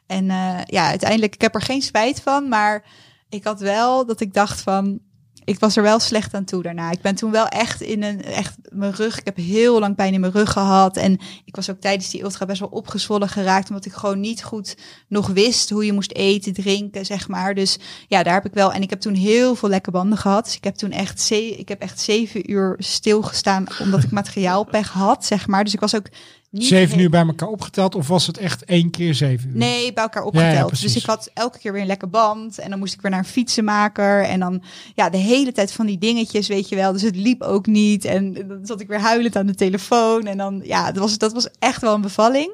Speaker 2: En eh, ja, uiteindelijk, ik heb er geen spijt van. Maar ik had wel dat ik dacht van, ik was er wel slecht aan toe daarna. Ik ben toen wel echt in een, echt mijn rug, ik heb heel lang pijn in mijn rug gehad. En ik was ook tijdens die ultra best wel opgezwollen geraakt. Omdat ik gewoon niet goed nog wist hoe je moest eten, drinken, zeg maar. Dus ja, daar heb ik wel. En ik heb toen heel veel lekke banden gehad. Dus ik heb toen echt, ik heb echt zeven uur stilgestaan omdat ik materiaalpech had, zeg maar. Dus ik was ook niet
Speaker 1: Zeven uur bij elkaar opgeteld of was het echt één keer zeven uur?
Speaker 2: Nee, bij elkaar
Speaker 1: Ja, ja,
Speaker 2: opgeteld. dus ik had elke keer weer een lekker band. En dan moest ik weer naar een fietsenmaker. En dan ja, de hele tijd van die dingetjes, weet je wel. Dus het liep ook niet. En dan zat ik weer huilend aan de telefoon. En dan, ja, dat was, dat was echt wel een bevalling.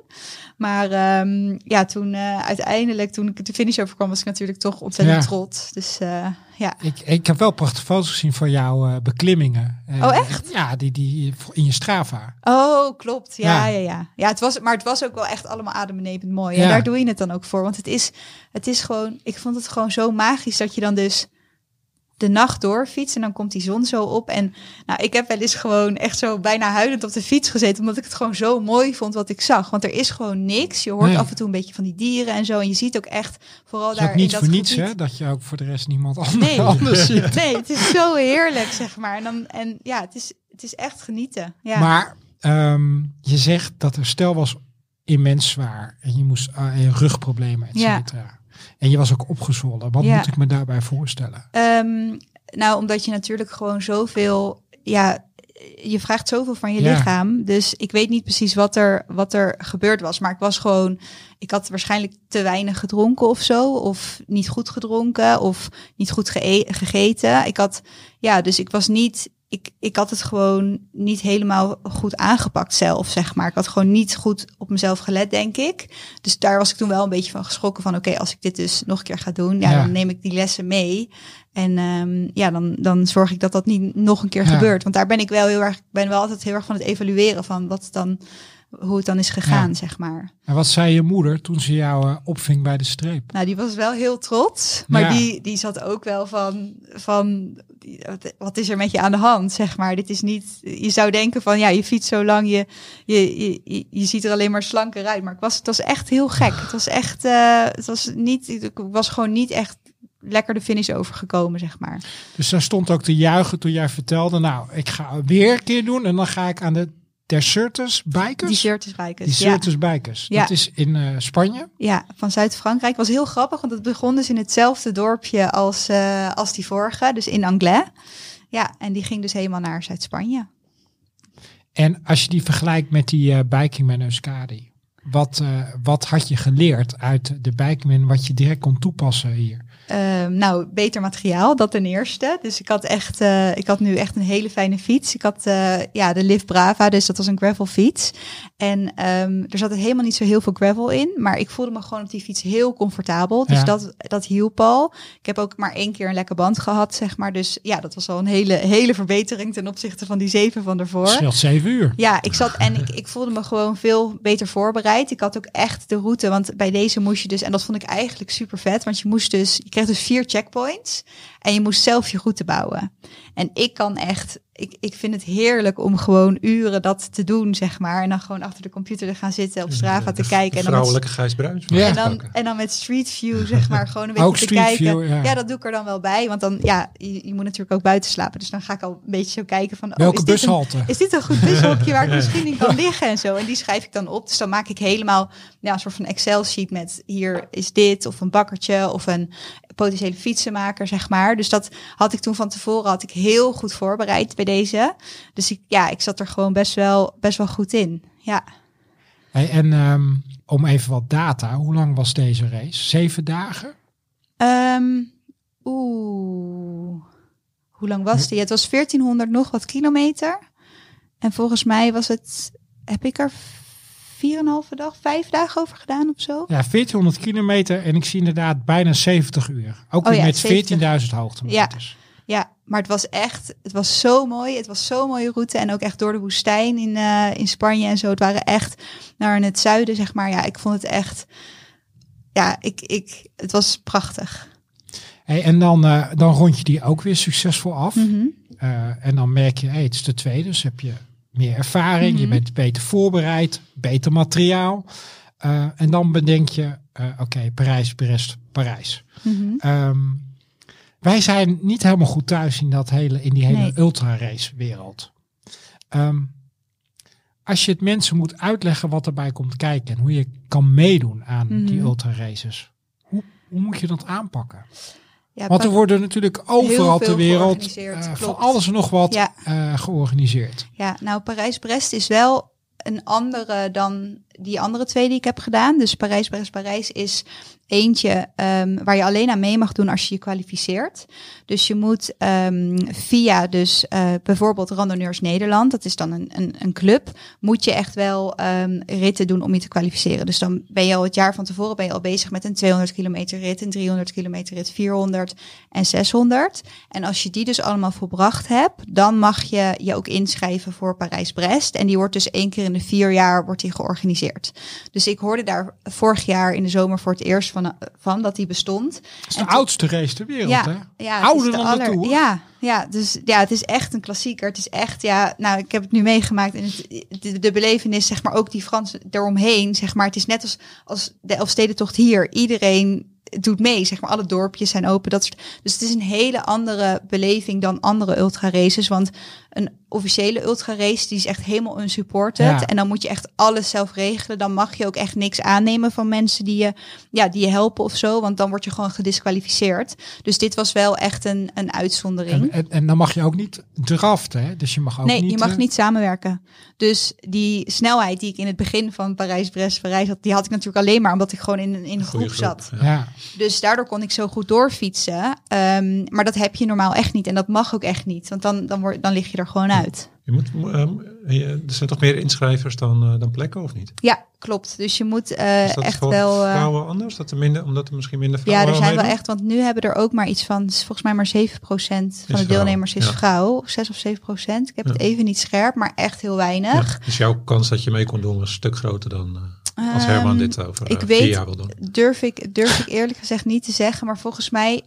Speaker 2: Maar ehm, ja, toen eh, uiteindelijk, toen ik de finish overkwam, was ik natuurlijk toch ontzettend
Speaker 1: Ja.
Speaker 2: trots. Dus eh, ja.
Speaker 1: Ik, ik heb wel prachtige foto's gezien van jouw eh, beklimmingen. Eh,
Speaker 2: Oh, echt?
Speaker 1: Ja, die, die in je Strava.
Speaker 2: Oh, klopt. Ja,
Speaker 1: Ja.
Speaker 2: ja, ja. Ja, het was, maar het was ook wel echt allemaal adembenemend mooi.
Speaker 1: Ja.
Speaker 2: En daar doe je het dan ook voor. Want het is, het is gewoon, ik vond het gewoon zo magisch dat je dan dus de nacht doorfietst en dan komt die zon zo op. En nou, ik heb wel eens gewoon echt zo bijna huilend op de fiets gezeten, omdat ik het gewoon zo mooi vond wat ik zag. Want er is gewoon niks. Je hoort
Speaker 1: Nee.
Speaker 2: af en toe een beetje van die dieren en zo. En je ziet ook echt, vooral daar
Speaker 1: niet
Speaker 2: in dat
Speaker 1: voor niets,
Speaker 2: gebied-
Speaker 1: hè? Dat je ook voor de rest niemand anders,
Speaker 2: Nee.
Speaker 1: anders ziet.
Speaker 2: Nee, het is zo heerlijk, zeg maar. En, dan, en ja, het is, het is echt genieten. Ja.
Speaker 1: Maar ehm, je zegt dat er stel was immens zwaar. En je moest je rugproblemen, et
Speaker 2: Ja.
Speaker 1: En je was ook opgezwollen. Wat
Speaker 2: Ja.
Speaker 1: moet ik me daarbij voorstellen?
Speaker 2: Ehm, nou, omdat je natuurlijk gewoon zoveel, ja, je vraagt zoveel van je
Speaker 1: Ja.
Speaker 2: lichaam. Dus ik weet niet precies wat er, wat er gebeurd was. Maar ik was gewoon, ik had waarschijnlijk te weinig gedronken of zo. Of niet goed gedronken of niet goed ge- gegeten. Ik had, ja, dus ik was niet, ik, ik had het gewoon niet helemaal goed aangepakt zelf, zeg maar. Ik had gewoon niet goed op mezelf gelet, denk ik. Dus daar was ik toen wel een beetje van geschrokken van, oké, als ik dit dus nog een keer ga doen, ja,
Speaker 1: Ja.
Speaker 2: dan neem ik die lessen mee. En ehm, ja, dan, dan zorg ik dat dat niet nog een keer
Speaker 1: Ja.
Speaker 2: gebeurt. Want daar ben ik wel heel erg, ik ben wel altijd heel erg van het evalueren van wat dan, hoe het dan is gegaan,
Speaker 1: Ja.
Speaker 2: zeg maar.
Speaker 1: En wat zei je moeder toen ze jou eh, opving bij de streep?
Speaker 2: Nou, die was wel heel trots, maar
Speaker 1: Ja.
Speaker 2: die, die zat ook wel van, van wat- is er met je aan de hand, zeg maar. Dit is niet, je zou denken van, ja, je fietst zo lang, je, je, je, ziet er alleen maar slanker uit. Maar ik was, het was echt heel gek. Het was echt, eh, het was niet, ik was gewoon niet echt lekker de finish overgekomen, zeg maar.
Speaker 1: Dus daar stond ook te juichen toen jij vertelde... nou, ik ga weer een keer doen en dan ga ik aan de Desertus Bikers?
Speaker 2: Die shirt is rijkers. Ja.
Speaker 1: Desertus Bikers.
Speaker 2: Ja.
Speaker 1: Dat is in eh, Spanje.
Speaker 2: Ja, van Zuid-Frankrijk. Was heel grappig, want het begon dus in hetzelfde dorpje als, eh, als die vorige, dus in Anglais. Ja, en die ging dus helemaal naar Zuid-Spanje.
Speaker 1: En als je die vergelijkt met die eh Bikingman Euskadi... Wat, wat had je geleerd uit de Bikingman wat je direct kon toepassen hier?
Speaker 2: Ehm, nou, beter materiaal, dat ten eerste. Dus ik had echt, eh, ik had nu echt een hele fijne fiets. Ik had eh, ja, de Liv Brava, dus dat was een gravel fiets. En ehm, er zat helemaal niet zo heel veel gravel in, maar ik voelde me gewoon op die fiets heel comfortabel. Dus
Speaker 1: Ja.
Speaker 2: dat, dat hielp al. Ik heb ook maar één keer een lekker band gehad, zeg maar. Dus ja, dat was al een hele, hele verbetering ten opzichte van die zeven van daarvoor.
Speaker 1: Scheelt zeven uur.
Speaker 2: Ja, ik zat en ik, ik voelde me gewoon veel beter voorbereid. Ik had ook echt de route, want bij deze moest je dus, en dat vond ik eigenlijk super vet, want je moest dus, je kreeg dus vier checkpoints en je moest zelf je route bouwen. En ik kan echt, ik, ik vind het heerlijk om gewoon uren dat te doen, zeg maar. En dan gewoon achter de computer te gaan zitten, op Strava te kijken. En dan
Speaker 3: Vrouwelijke Gijs Bruins.
Speaker 1: Ja.
Speaker 2: en dan, en dan met Street View, zeg maar, gewoon een beetje
Speaker 1: Ook
Speaker 2: te kijken.
Speaker 1: View, ja.
Speaker 2: ja. dat doe ik er dan wel bij. Want dan, ja, je, je moet natuurlijk ook buiten slapen. Dus dan ga ik al een beetje zo kijken van... oh,
Speaker 1: Welke
Speaker 2: is dit een-
Speaker 1: bushalte?
Speaker 2: is dit een goed bushokje waar ik misschien in kan liggen en zo. En die schrijf ik dan op. Dus dan maak ik helemaal ja, een soort van Excel-sheet met hier is dit of een bakkertje of een potentiële fietsenmaker, zeg maar. Dus dat had ik toen van tevoren had ik heel goed voorbereid bij deze. Dus ik, ja, ik zat er gewoon best wel, best wel goed in. Ja.
Speaker 1: Hey, en ehm, om even wat data, hoe lang was deze race? Zeven dagen?
Speaker 2: Ehm, Oeh, hoe lang was die? Het was 1400 nog wat kilometer. En volgens mij was het, heb ik er 4,5 dag, vijf dagen over gedaan of zo?
Speaker 1: Ja, 1400 kilometer en ik zie inderdaad bijna 70 uur. Ook
Speaker 2: Oh
Speaker 1: weer
Speaker 2: ja,
Speaker 1: met
Speaker 2: 70.
Speaker 1: 14.000 hoogtemeters.
Speaker 2: Ja, maar het was echt, het was zo mooi. Het was zo'n mooie route en ook echt door de woestijn in, eh, in Spanje en zo. Het waren echt naar het zuiden, zeg maar. Ja, ik vond het echt, ja, ik, ik, het was prachtig.
Speaker 1: Hey, en dan, eh, dan rond je die ook weer succesvol af.
Speaker 2: Mhm.
Speaker 1: Eh, en dan merk je, hey, het is de tweede, dus heb je meer ervaring, je
Speaker 2: Mhm.
Speaker 1: bent beter voorbereid, beter materiaal. Eh, en dan bedenk je, eh, oké, Parijs, Brest, Parijs.
Speaker 2: Mhm.
Speaker 1: Ehm, wij zijn niet helemaal goed thuis in, dat hele, in die hele
Speaker 2: Nee.
Speaker 1: ultra-race wereld. Ehm, als je het mensen moet uitleggen wat erbij komt kijken en hoe je kan meedoen aan die
Speaker 2: Mhm.
Speaker 1: ultra-races, hoe, hoe moet je dat aanpakken?
Speaker 2: Ja,
Speaker 1: Want er worden natuurlijk overal ter wereld eh, van alles en nog wat
Speaker 2: Ja.
Speaker 1: eh, georganiseerd.
Speaker 2: Ja, nou Parijs-Brest is wel een andere dan die andere twee die ik heb gedaan. Dus Parijs-Brest-Parijs is eentje ehm, waar je alleen aan mee mag doen als je je kwalificeert. Dus je moet ehm, via dus eh, bijvoorbeeld Randonneurs Nederland, dat is dan een, een, een club, moet je echt wel ehm, ritten doen om je te kwalificeren. Dus dan ben je al het jaar van tevoren ben je al bezig met een 200 kilometer rit, een 300 kilometer rit, 400 en 600. En als je die dus allemaal volbracht hebt, dan mag je je ook inschrijven voor Parijs-Brest. En die wordt dus één keer in de vier jaar wordt die georganiseerd. Dus ik hoorde daar vorig jaar in de zomer voor het eerst van, van dat die bestond.
Speaker 1: Het is de oudste race ter wereld,
Speaker 2: Ja,
Speaker 1: hè?
Speaker 2: ja,
Speaker 1: Ouder dan de
Speaker 2: aller-. Ja, ja, dus ja, het is echt een klassieker. Het is echt, ja, nou, ik heb het nu meegemaakt en het, de, de belevenis, zeg maar, ook die Fransen eromheen, zeg maar. Het is net als, als de Elfstedentocht hier. Iedereen doet mee, zeg maar. Alle dorpjes zijn open. Dat soort, dus het is een hele andere beleving dan andere ultra-races. Want een officiële ultra-race, die is echt helemaal unsupported.
Speaker 1: Ja.
Speaker 2: En dan moet je echt alles zelf regelen. Dan mag je ook echt niks aannemen van mensen die je, ja, die je helpen of zo. Want dan word je gewoon gedisqualificeerd. Dus dit was wel echt een, een uitzondering.
Speaker 1: En, en, en dan mag je ook niet draften, hè? Dus je mag ook
Speaker 2: nee,
Speaker 1: niet...
Speaker 2: je mag
Speaker 1: eh,
Speaker 2: niet samenwerken. Dus die snelheid die ik in het begin van Parijs-Brest-Parijs had, die had ik natuurlijk alleen maar omdat ik gewoon in, een- in een
Speaker 3: Goeie
Speaker 2: groep zat.
Speaker 3: Ja.
Speaker 1: Ja,
Speaker 2: Dus daardoor kon ik zo goed doorfietsen. Ehm, maar dat heb je normaal echt niet. En dat mag ook echt niet. Want dan, dan, word, dan lig je er gewoon uit.
Speaker 3: Je moet, je- er zijn toch meer inschrijvers dan, eh, dan plekken, of niet?
Speaker 2: Ja, klopt. Dus je moet
Speaker 3: Is dat
Speaker 2: echt wel... eh,
Speaker 3: vrouwen anders? Dat er minder, omdat er misschien minder
Speaker 2: ja,
Speaker 3: vrouwen
Speaker 2: er zijn wel echt... Want nu hebben er ook maar iets van... Volgens mij maar 7% van de deelnemers is
Speaker 3: ja.
Speaker 2: vrouw. 6 of 7%. Ik heb het
Speaker 3: Ja.
Speaker 2: even niet scherp, maar echt heel weinig.
Speaker 3: Ja, dus jouw kans dat je mee kon doen was een stuk groter dan als Herman
Speaker 2: Ehm,
Speaker 3: dit over
Speaker 2: ik
Speaker 3: eh,
Speaker 2: weet-
Speaker 3: vier jaar wil doen.
Speaker 2: durf ik, durf ik eerlijk gezegd niet te zeggen. Maar volgens mij,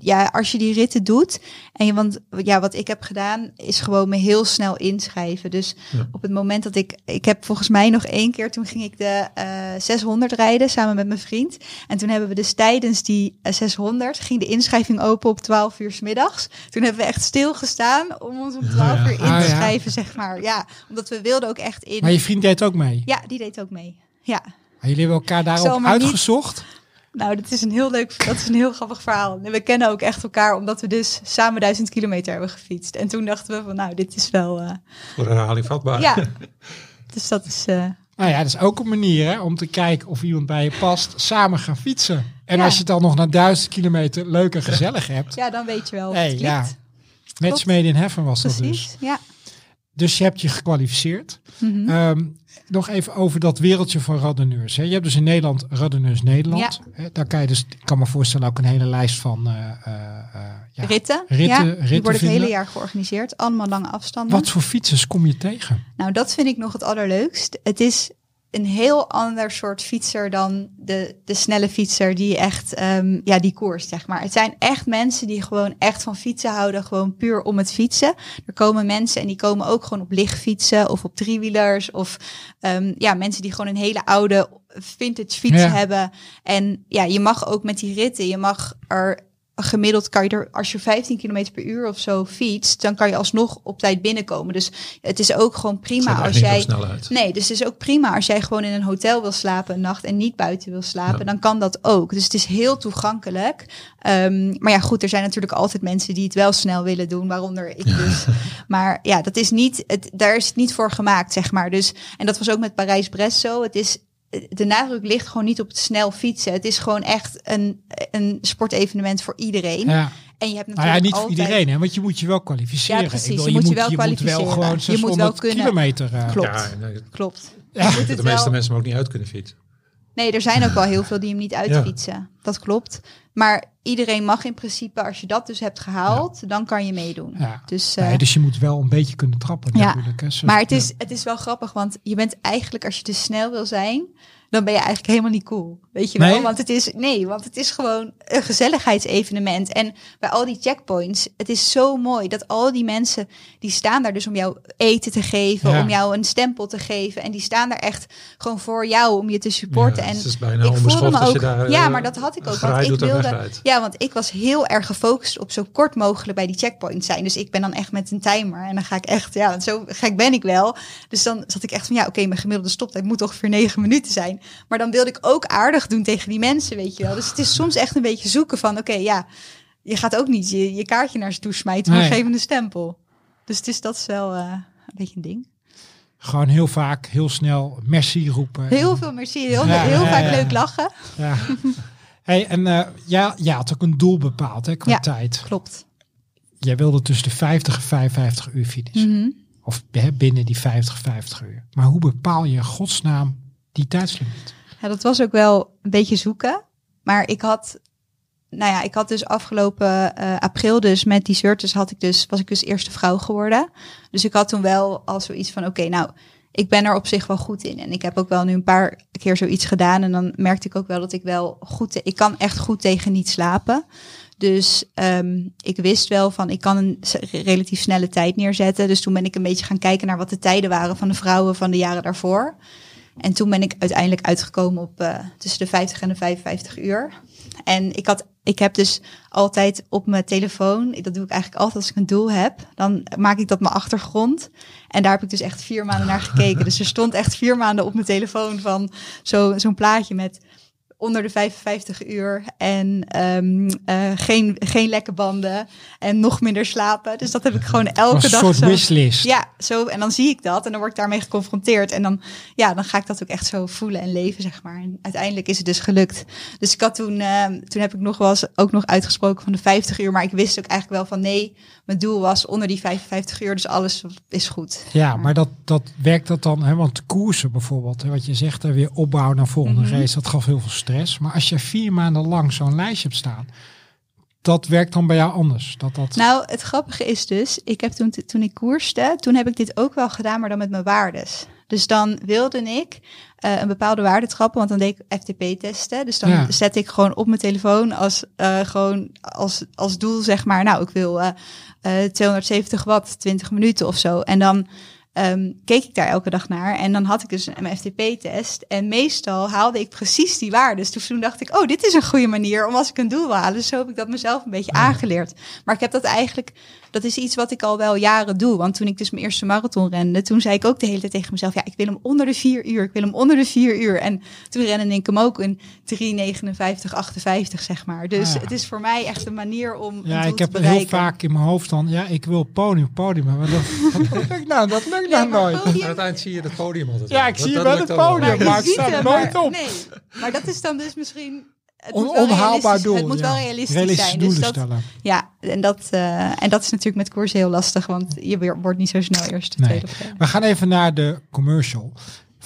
Speaker 2: ja, als je die ritten doet. En je, want ja, wat ik heb gedaan, is gewoon me heel snel inschrijven. Dus
Speaker 3: Ja.
Speaker 2: op het moment dat ik. Ik heb volgens mij nog één keer. Toen ging ik de eh 600 rijden samen met mijn vriend. En toen hebben we dus tijdens die eh, 600. ging de inschrijving open op 12 uur s middags. Toen hebben we echt stilgestaan om ons om 12
Speaker 3: ja.
Speaker 2: uur in
Speaker 1: Ah,
Speaker 2: te
Speaker 1: ja.
Speaker 2: schrijven, zeg maar. Ja, omdat we wilden ook echt in.
Speaker 1: maar je vriend deed ook mee.
Speaker 2: Ja, die deed ook mee. Ja.
Speaker 1: Maar jullie hebben elkaar daarop
Speaker 2: niet-
Speaker 1: uitgezocht.
Speaker 2: Nou, dat is een heel leuk, dat is een heel grappig verhaal. En we kennen ook echt elkaar omdat we dus samen duizend kilometer hebben gefietst. En toen dachten we van, nou, dit is wel, eh,
Speaker 3: Voor herhaling vatbaar.
Speaker 2: ja. Dus dat is, eh,
Speaker 1: Nou ja, dat is ook een manier hè, om te kijken of iemand bij je past. Samen gaan fietsen. En
Speaker 2: Ja.
Speaker 1: als je het dan nog na duizend kilometer leuk en gezellig hebt.
Speaker 2: ja, dan weet je wel of
Speaker 1: Hey,
Speaker 2: het
Speaker 1: ja.
Speaker 2: klikt.
Speaker 1: Met Smeden in Heffen was dat dus.
Speaker 2: Precies, ja.
Speaker 1: Dus je hebt je gekwalificeerd.
Speaker 2: Mhm.
Speaker 1: Ehm, nog even over dat wereldje van radonneurs. Hè. Je hebt dus in Nederland Radonneurs Nederland. Hè, daar kan je dus, ik kan me voorstellen, ook een hele lijst van eh, eh, eh, ja.
Speaker 2: ritten,
Speaker 1: ritten-
Speaker 2: ja, die
Speaker 1: ritten
Speaker 2: worden het hele jaar georganiseerd. Allemaal lange afstanden.
Speaker 1: Wat voor fietsers kom je tegen?
Speaker 2: Nou, dat vind ik nog het allerleukst. Het is een heel ander soort fietser dan de, de snelle fietser die echt, ehm, ja, die koerst, zeg maar. Het zijn echt mensen die gewoon echt van fietsen houden, gewoon puur om het fietsen. Er komen mensen en die komen ook gewoon op lichtfietsen of op driewielers of, ehm, ja, mensen die gewoon een hele oude vintage fiets
Speaker 1: Ja.
Speaker 2: hebben. En ja, je mag ook met die ritten, je mag er gemiddeld kan je er, als je 15 km per uur of zo fietst, dan kan je alsnog op tijd binnenkomen. Dus het is ook gewoon prima als jij.
Speaker 3: zo snel uit.
Speaker 2: Nee, dus het is ook prima als jij gewoon in een hotel wil slapen een nacht en niet buiten wil slapen,
Speaker 3: Ja.
Speaker 2: dan kan dat ook. Dus het is heel toegankelijk. Ehm, maar ja, goed, er zijn natuurlijk altijd mensen die het wel snel willen doen, waaronder ik dus. Maar ja, dat is niet, het, daar is het niet voor gemaakt, zeg maar. Dus, en dat was ook met Parijs-Brest zo. Het is, de nadruk ligt gewoon niet op het snel fietsen. Het is gewoon echt een, een sportevenement voor iedereen.
Speaker 1: Ja.
Speaker 2: En je hebt
Speaker 1: Nou
Speaker 2: natuurlijk
Speaker 1: ja, niet voor iedereen, hè? want je moet je wel kwalificeren.
Speaker 2: Ja, precies,
Speaker 1: Ik bedoel,
Speaker 2: je moet je wel
Speaker 1: je moet wel
Speaker 2: kwalificeren. Je moet
Speaker 1: 600
Speaker 2: wel kunnen-
Speaker 1: kilometer. eh,
Speaker 2: Klopt.
Speaker 3: Ja, nee,
Speaker 2: Klopt.
Speaker 1: Ja.
Speaker 3: De meeste
Speaker 2: wel-
Speaker 3: mensen hem ook niet uit kunnen fietsen.
Speaker 2: Nee, er zijn ook wel heel veel die hem niet uitfietsen. Dat klopt. Maar iedereen mag in principe, als je dat dus hebt gehaald, dan kan je meedoen.
Speaker 1: Ja.
Speaker 2: Dus, eh,
Speaker 1: Nee, dus je moet wel een beetje kunnen trappen
Speaker 2: Ja.
Speaker 1: natuurlijk. Hè. Zo-
Speaker 2: maar het is, het is wel grappig, want je bent eigenlijk, als je te snel wil zijn, dan ben je eigenlijk helemaal niet cool. Weet je wel?
Speaker 1: Nee?
Speaker 2: Want het is, nee, want het is gewoon een gezelligheidsevenement. En bij al die checkpoints, het is zo mooi dat al die mensen, die staan daar dus om jou eten te geven,
Speaker 1: Ja.
Speaker 2: om jou een stempel te geven. En die staan daar echt gewoon voor jou, om je te supporten.
Speaker 3: Ja,
Speaker 2: en
Speaker 3: het is bijna
Speaker 2: ik voelde me ook,
Speaker 3: daar,
Speaker 2: ja,
Speaker 3: eh,
Speaker 2: maar dat had ik ook. Want ik wilde, ja, want ik was heel erg gefocust op zo kort mogelijk bij die checkpoint zijn. Dus ik ben dan echt met een timer. En dan ga ik echt, ja, zo gek ben ik wel. Dus dan zat ik echt van, ja, oké, mijn gemiddelde stoptijd moet ongeveer negen minuten zijn. Maar dan wilde ik ook aardig doen tegen die mensen, weet je wel. Dus het is soms echt een beetje zoeken van, oké, ja, je gaat ook niet je, je kaartje naar ze toe smijten, maar
Speaker 1: Nee.
Speaker 2: geef hem een stempel. Dus het is, dat is wel eh, een beetje een ding.
Speaker 1: Gewoon heel vaak, heel snel merci roepen.
Speaker 2: Heel veel merci, heel,
Speaker 1: Ja,
Speaker 2: heel
Speaker 1: ja,
Speaker 2: vaak
Speaker 1: ja.
Speaker 2: leuk lachen.
Speaker 1: Ja. hey, en eh ja, ja, had ook een doel bepaald hè, qua
Speaker 2: Ja.
Speaker 1: tijd.
Speaker 2: Klopt.
Speaker 1: Jij wilde tussen de 50 en 55 uur finishen.
Speaker 2: Mhm.
Speaker 1: Of hè, binnen die 50, 50 uur. Maar hoe bepaal je godsnaam die tijdslimiet?
Speaker 2: Ja, dat was ook wel een beetje zoeken. Maar ik had, nou ja, ik had dus afgelopen eh, april dus met die Surtes had ik dus, was ik dus eerste vrouw geworden. Dus ik had toen wel al zoiets van, oké, nou, ik ben er op zich wel goed in. En ik heb ook wel nu een paar keer zoiets gedaan. En dan merkte ik ook wel dat ik wel goed, ik kan echt goed tegen niet slapen. Dus ehm, ik wist wel van, ik kan een relatief snelle tijd neerzetten. Dus toen ben ik een beetje gaan kijken naar wat de tijden waren van de vrouwen van de jaren daarvoor. En toen ben ik uiteindelijk uitgekomen op eh, tussen de 50 en de 55 uur. En ik, had, ik heb dus altijd op mijn telefoon, dat doe ik eigenlijk altijd als ik een doel heb, dan maak ik dat mijn achtergrond. En daar heb ik dus echt vier maanden naar gekeken. Dus er stond echt vier maanden op mijn telefoon van zo- zo'n plaatje met onder de 55 uur en ehm, eh, geen, geen lekke banden en nog minder slapen. Dus dat heb ik gewoon elke
Speaker 1: Als een
Speaker 2: dag
Speaker 1: soort
Speaker 2: zo.
Speaker 1: wishlist.
Speaker 2: Ja, zo, en dan zie ik dat en dan word ik daarmee geconfronteerd. En dan, ja, dan ga ik dat ook echt zo voelen en leven, zeg maar. En uiteindelijk is het dus gelukt. Dus ik had toen, eh, toen heb ik nog wel eens ook nog uitgesproken van de 50 uur. Maar ik wist ook eigenlijk wel van nee, mijn doel was onder die 55 uur. Dus alles is goed.
Speaker 1: Ja, maar dat, dat werkt dat dan, hè, want koersen bijvoorbeeld, hè, wat je zegt, hè, weer opbouwen naar volgende
Speaker 2: Mhm.
Speaker 1: race, dat gaf heel veel stress. Maar als je vier maanden lang zo'n lijstje hebt staan, dat werkt dan bij jou anders. Dat, dat,
Speaker 2: Nou, het grappige is dus, ik heb toen, toen ik koerste, toen heb ik dit ook wel gedaan, maar dan met mijn waardes. Dus dan wilde ik eh, een bepaalde waarde trappen, want dan deed ik FTP-testen. Dus dan
Speaker 1: Ja.
Speaker 2: zet ik gewoon op mijn telefoon als, eh, gewoon als, als doel, zeg maar, nou, ik wil eh, eh, 270 watt, 20 minuten of zo. En dan ehm, keek ik daar elke dag naar en dan had ik dus een FTP-test. En meestal haalde ik precies die waardes. Dus toen dacht ik, oh, dit is een goede manier om als ik een doel wil halen. Dus zo heb ik dat mezelf een beetje aangeleerd. Maar ik heb dat eigenlijk, dat is iets wat ik al wel jaren doe. Want toen ik dus mijn eerste marathon rende, toen zei ik ook de hele tijd tegen mezelf, ja, ik wil hem onder de vier uur. Ik wil hem onder de vier uur. En toen rende ik hem ook in 3,59, 58, zeg maar. Dus
Speaker 1: Ah, ja.
Speaker 2: het is voor mij echt een manier om een
Speaker 1: ja,
Speaker 2: doel
Speaker 1: ik
Speaker 2: te
Speaker 1: heb heel vaak in mijn hoofd dan, ja, ik wil podium, podium. Maar dat, dat lukt nou, dat lukt nou
Speaker 2: maar
Speaker 1: nooit.
Speaker 2: podium-
Speaker 3: Aan het eind zie je het podium altijd.
Speaker 1: Ja, ik
Speaker 3: Dat-
Speaker 1: zie je wel het podium, maar het
Speaker 2: ziet
Speaker 1: staat
Speaker 2: hem,
Speaker 1: nooit
Speaker 2: maar-
Speaker 1: op.
Speaker 2: Nee, maar dat is dan dus misschien... Het
Speaker 1: On- onhaalbaar doel.
Speaker 2: Het moet
Speaker 1: ja.
Speaker 2: wel realistisch, zijn. Dus dat, ja, en dat, eh, en dat is natuurlijk met koers heel lastig, want je wordt niet zo snel eerst
Speaker 1: Nee.
Speaker 2: tweede of.
Speaker 1: We gaan even naar de commercial.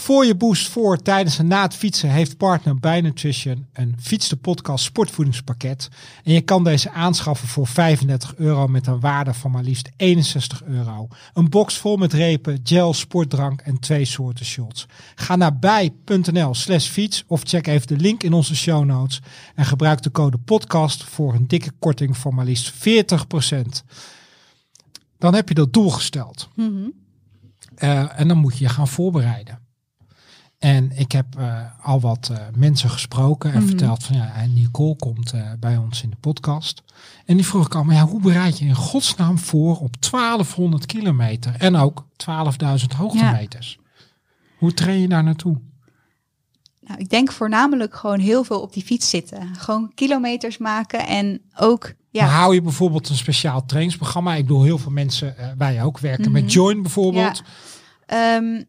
Speaker 1: Voor je boost voor, tijdens en na het fietsen heeft partner bij Nutrition een Fiets de Podcast sportvoedingspakket. En je kan deze aanschaffen voor 35 euro met een waarde van maar liefst 61 euro. Een box vol met repen, gel, sportdrank en twee soorten shots. Ga naar bij.nl slash fiets of check even de link in onze show notes. En gebruik de code podcast voor een dikke korting van maar liefst 40%. Dan heb je dat doel gesteld.
Speaker 2: Mhm.
Speaker 1: Eh, en dan moet je je gaan voorbereiden. En ik heb eh, al wat eh, mensen gesproken en
Speaker 2: Mhm.
Speaker 1: verteld van ja, en Nicole komt eh, bij ons in de podcast. En die vroeg ik al, maar ja, hoe bereid je in godsnaam voor op 1200 kilometer en ook 12.000 hoogtemeters? Hoe train je daar naartoe?
Speaker 2: Nou, ik denk voornamelijk gewoon heel veel op die fiets zitten. Gewoon kilometers maken en ook, ja,
Speaker 1: Maar hou je bijvoorbeeld een speciaal trainingsprogramma? Ik bedoel, heel veel mensen, eh, wij ook, werken met
Speaker 2: Mhm.
Speaker 1: Join bijvoorbeeld.
Speaker 2: Ehm,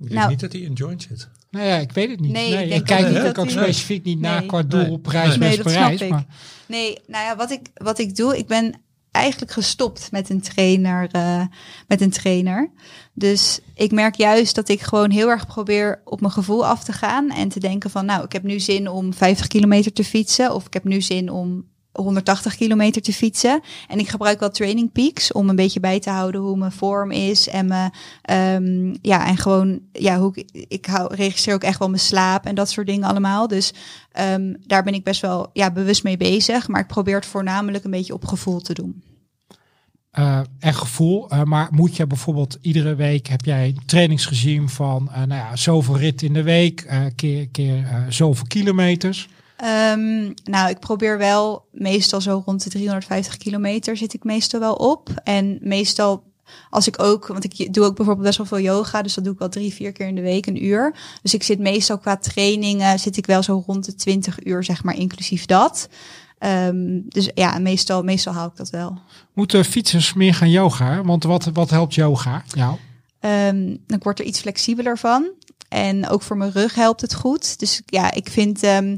Speaker 3: Ik denk
Speaker 2: Nou-
Speaker 3: niet dat hij in joint zit.
Speaker 1: Nou ja, ik weet het niet.
Speaker 2: Nee,
Speaker 1: Nee,
Speaker 2: ik
Speaker 1: kijk
Speaker 3: ook niet
Speaker 1: natuurlijk
Speaker 2: dat
Speaker 1: ook specifiek niet naar qua doel Parijs,
Speaker 3: Nee.
Speaker 2: Dat ik.
Speaker 1: Maar
Speaker 2: Nee, nou ja, wat ik, wat ik doe, ik ben eigenlijk gestopt met een trainer. eh, met een trainer. Dus ik merk juist dat ik gewoon heel erg probeer op mijn gevoel af te gaan. En te denken van, nou, ik heb nu zin om 50 kilometer te fietsen. Of ik heb nu zin om 180 kilometer te fietsen. En ik gebruik wel training peaks om een beetje bij te houden hoe mijn vorm is. En me, ehm, ja, en gewoon, ja, hoe ik, ik hou, registreer ook echt wel mijn slaap en dat soort dingen allemaal. Dus Ehm, daar ben ik best wel ja, bewust mee bezig. Maar ik probeer het voornamelijk een beetje op gevoel te doen.
Speaker 1: eh, en gevoel. eh, maar moet je bijvoorbeeld iedere week heb jij een trainingsregime van eh, nou ja, zoveel rit in de week, keer, keer zoveel kilometers.
Speaker 2: Ehm, nou, ik probeer wel meestal zo rond de 350 kilometer zit ik meestal wel op. En meestal als ik ook, want ik doe ook bijvoorbeeld best wel veel yoga, dus dat doe ik wel drie, vier keer in de week, een uur. Dus ik zit meestal qua trainingen, zit ik wel zo rond de 20 uur, zeg maar, inclusief dat. Ehm, dus ja, meestal, meestal haal ik dat wel.
Speaker 1: Moeten fietsers meer gaan yoga? Want wat, wat helpt yoga? Nou,
Speaker 2: Ehm, dan word er iets flexibeler van. En ook voor mijn rug helpt het goed. Dus ja, ik vind. ehm,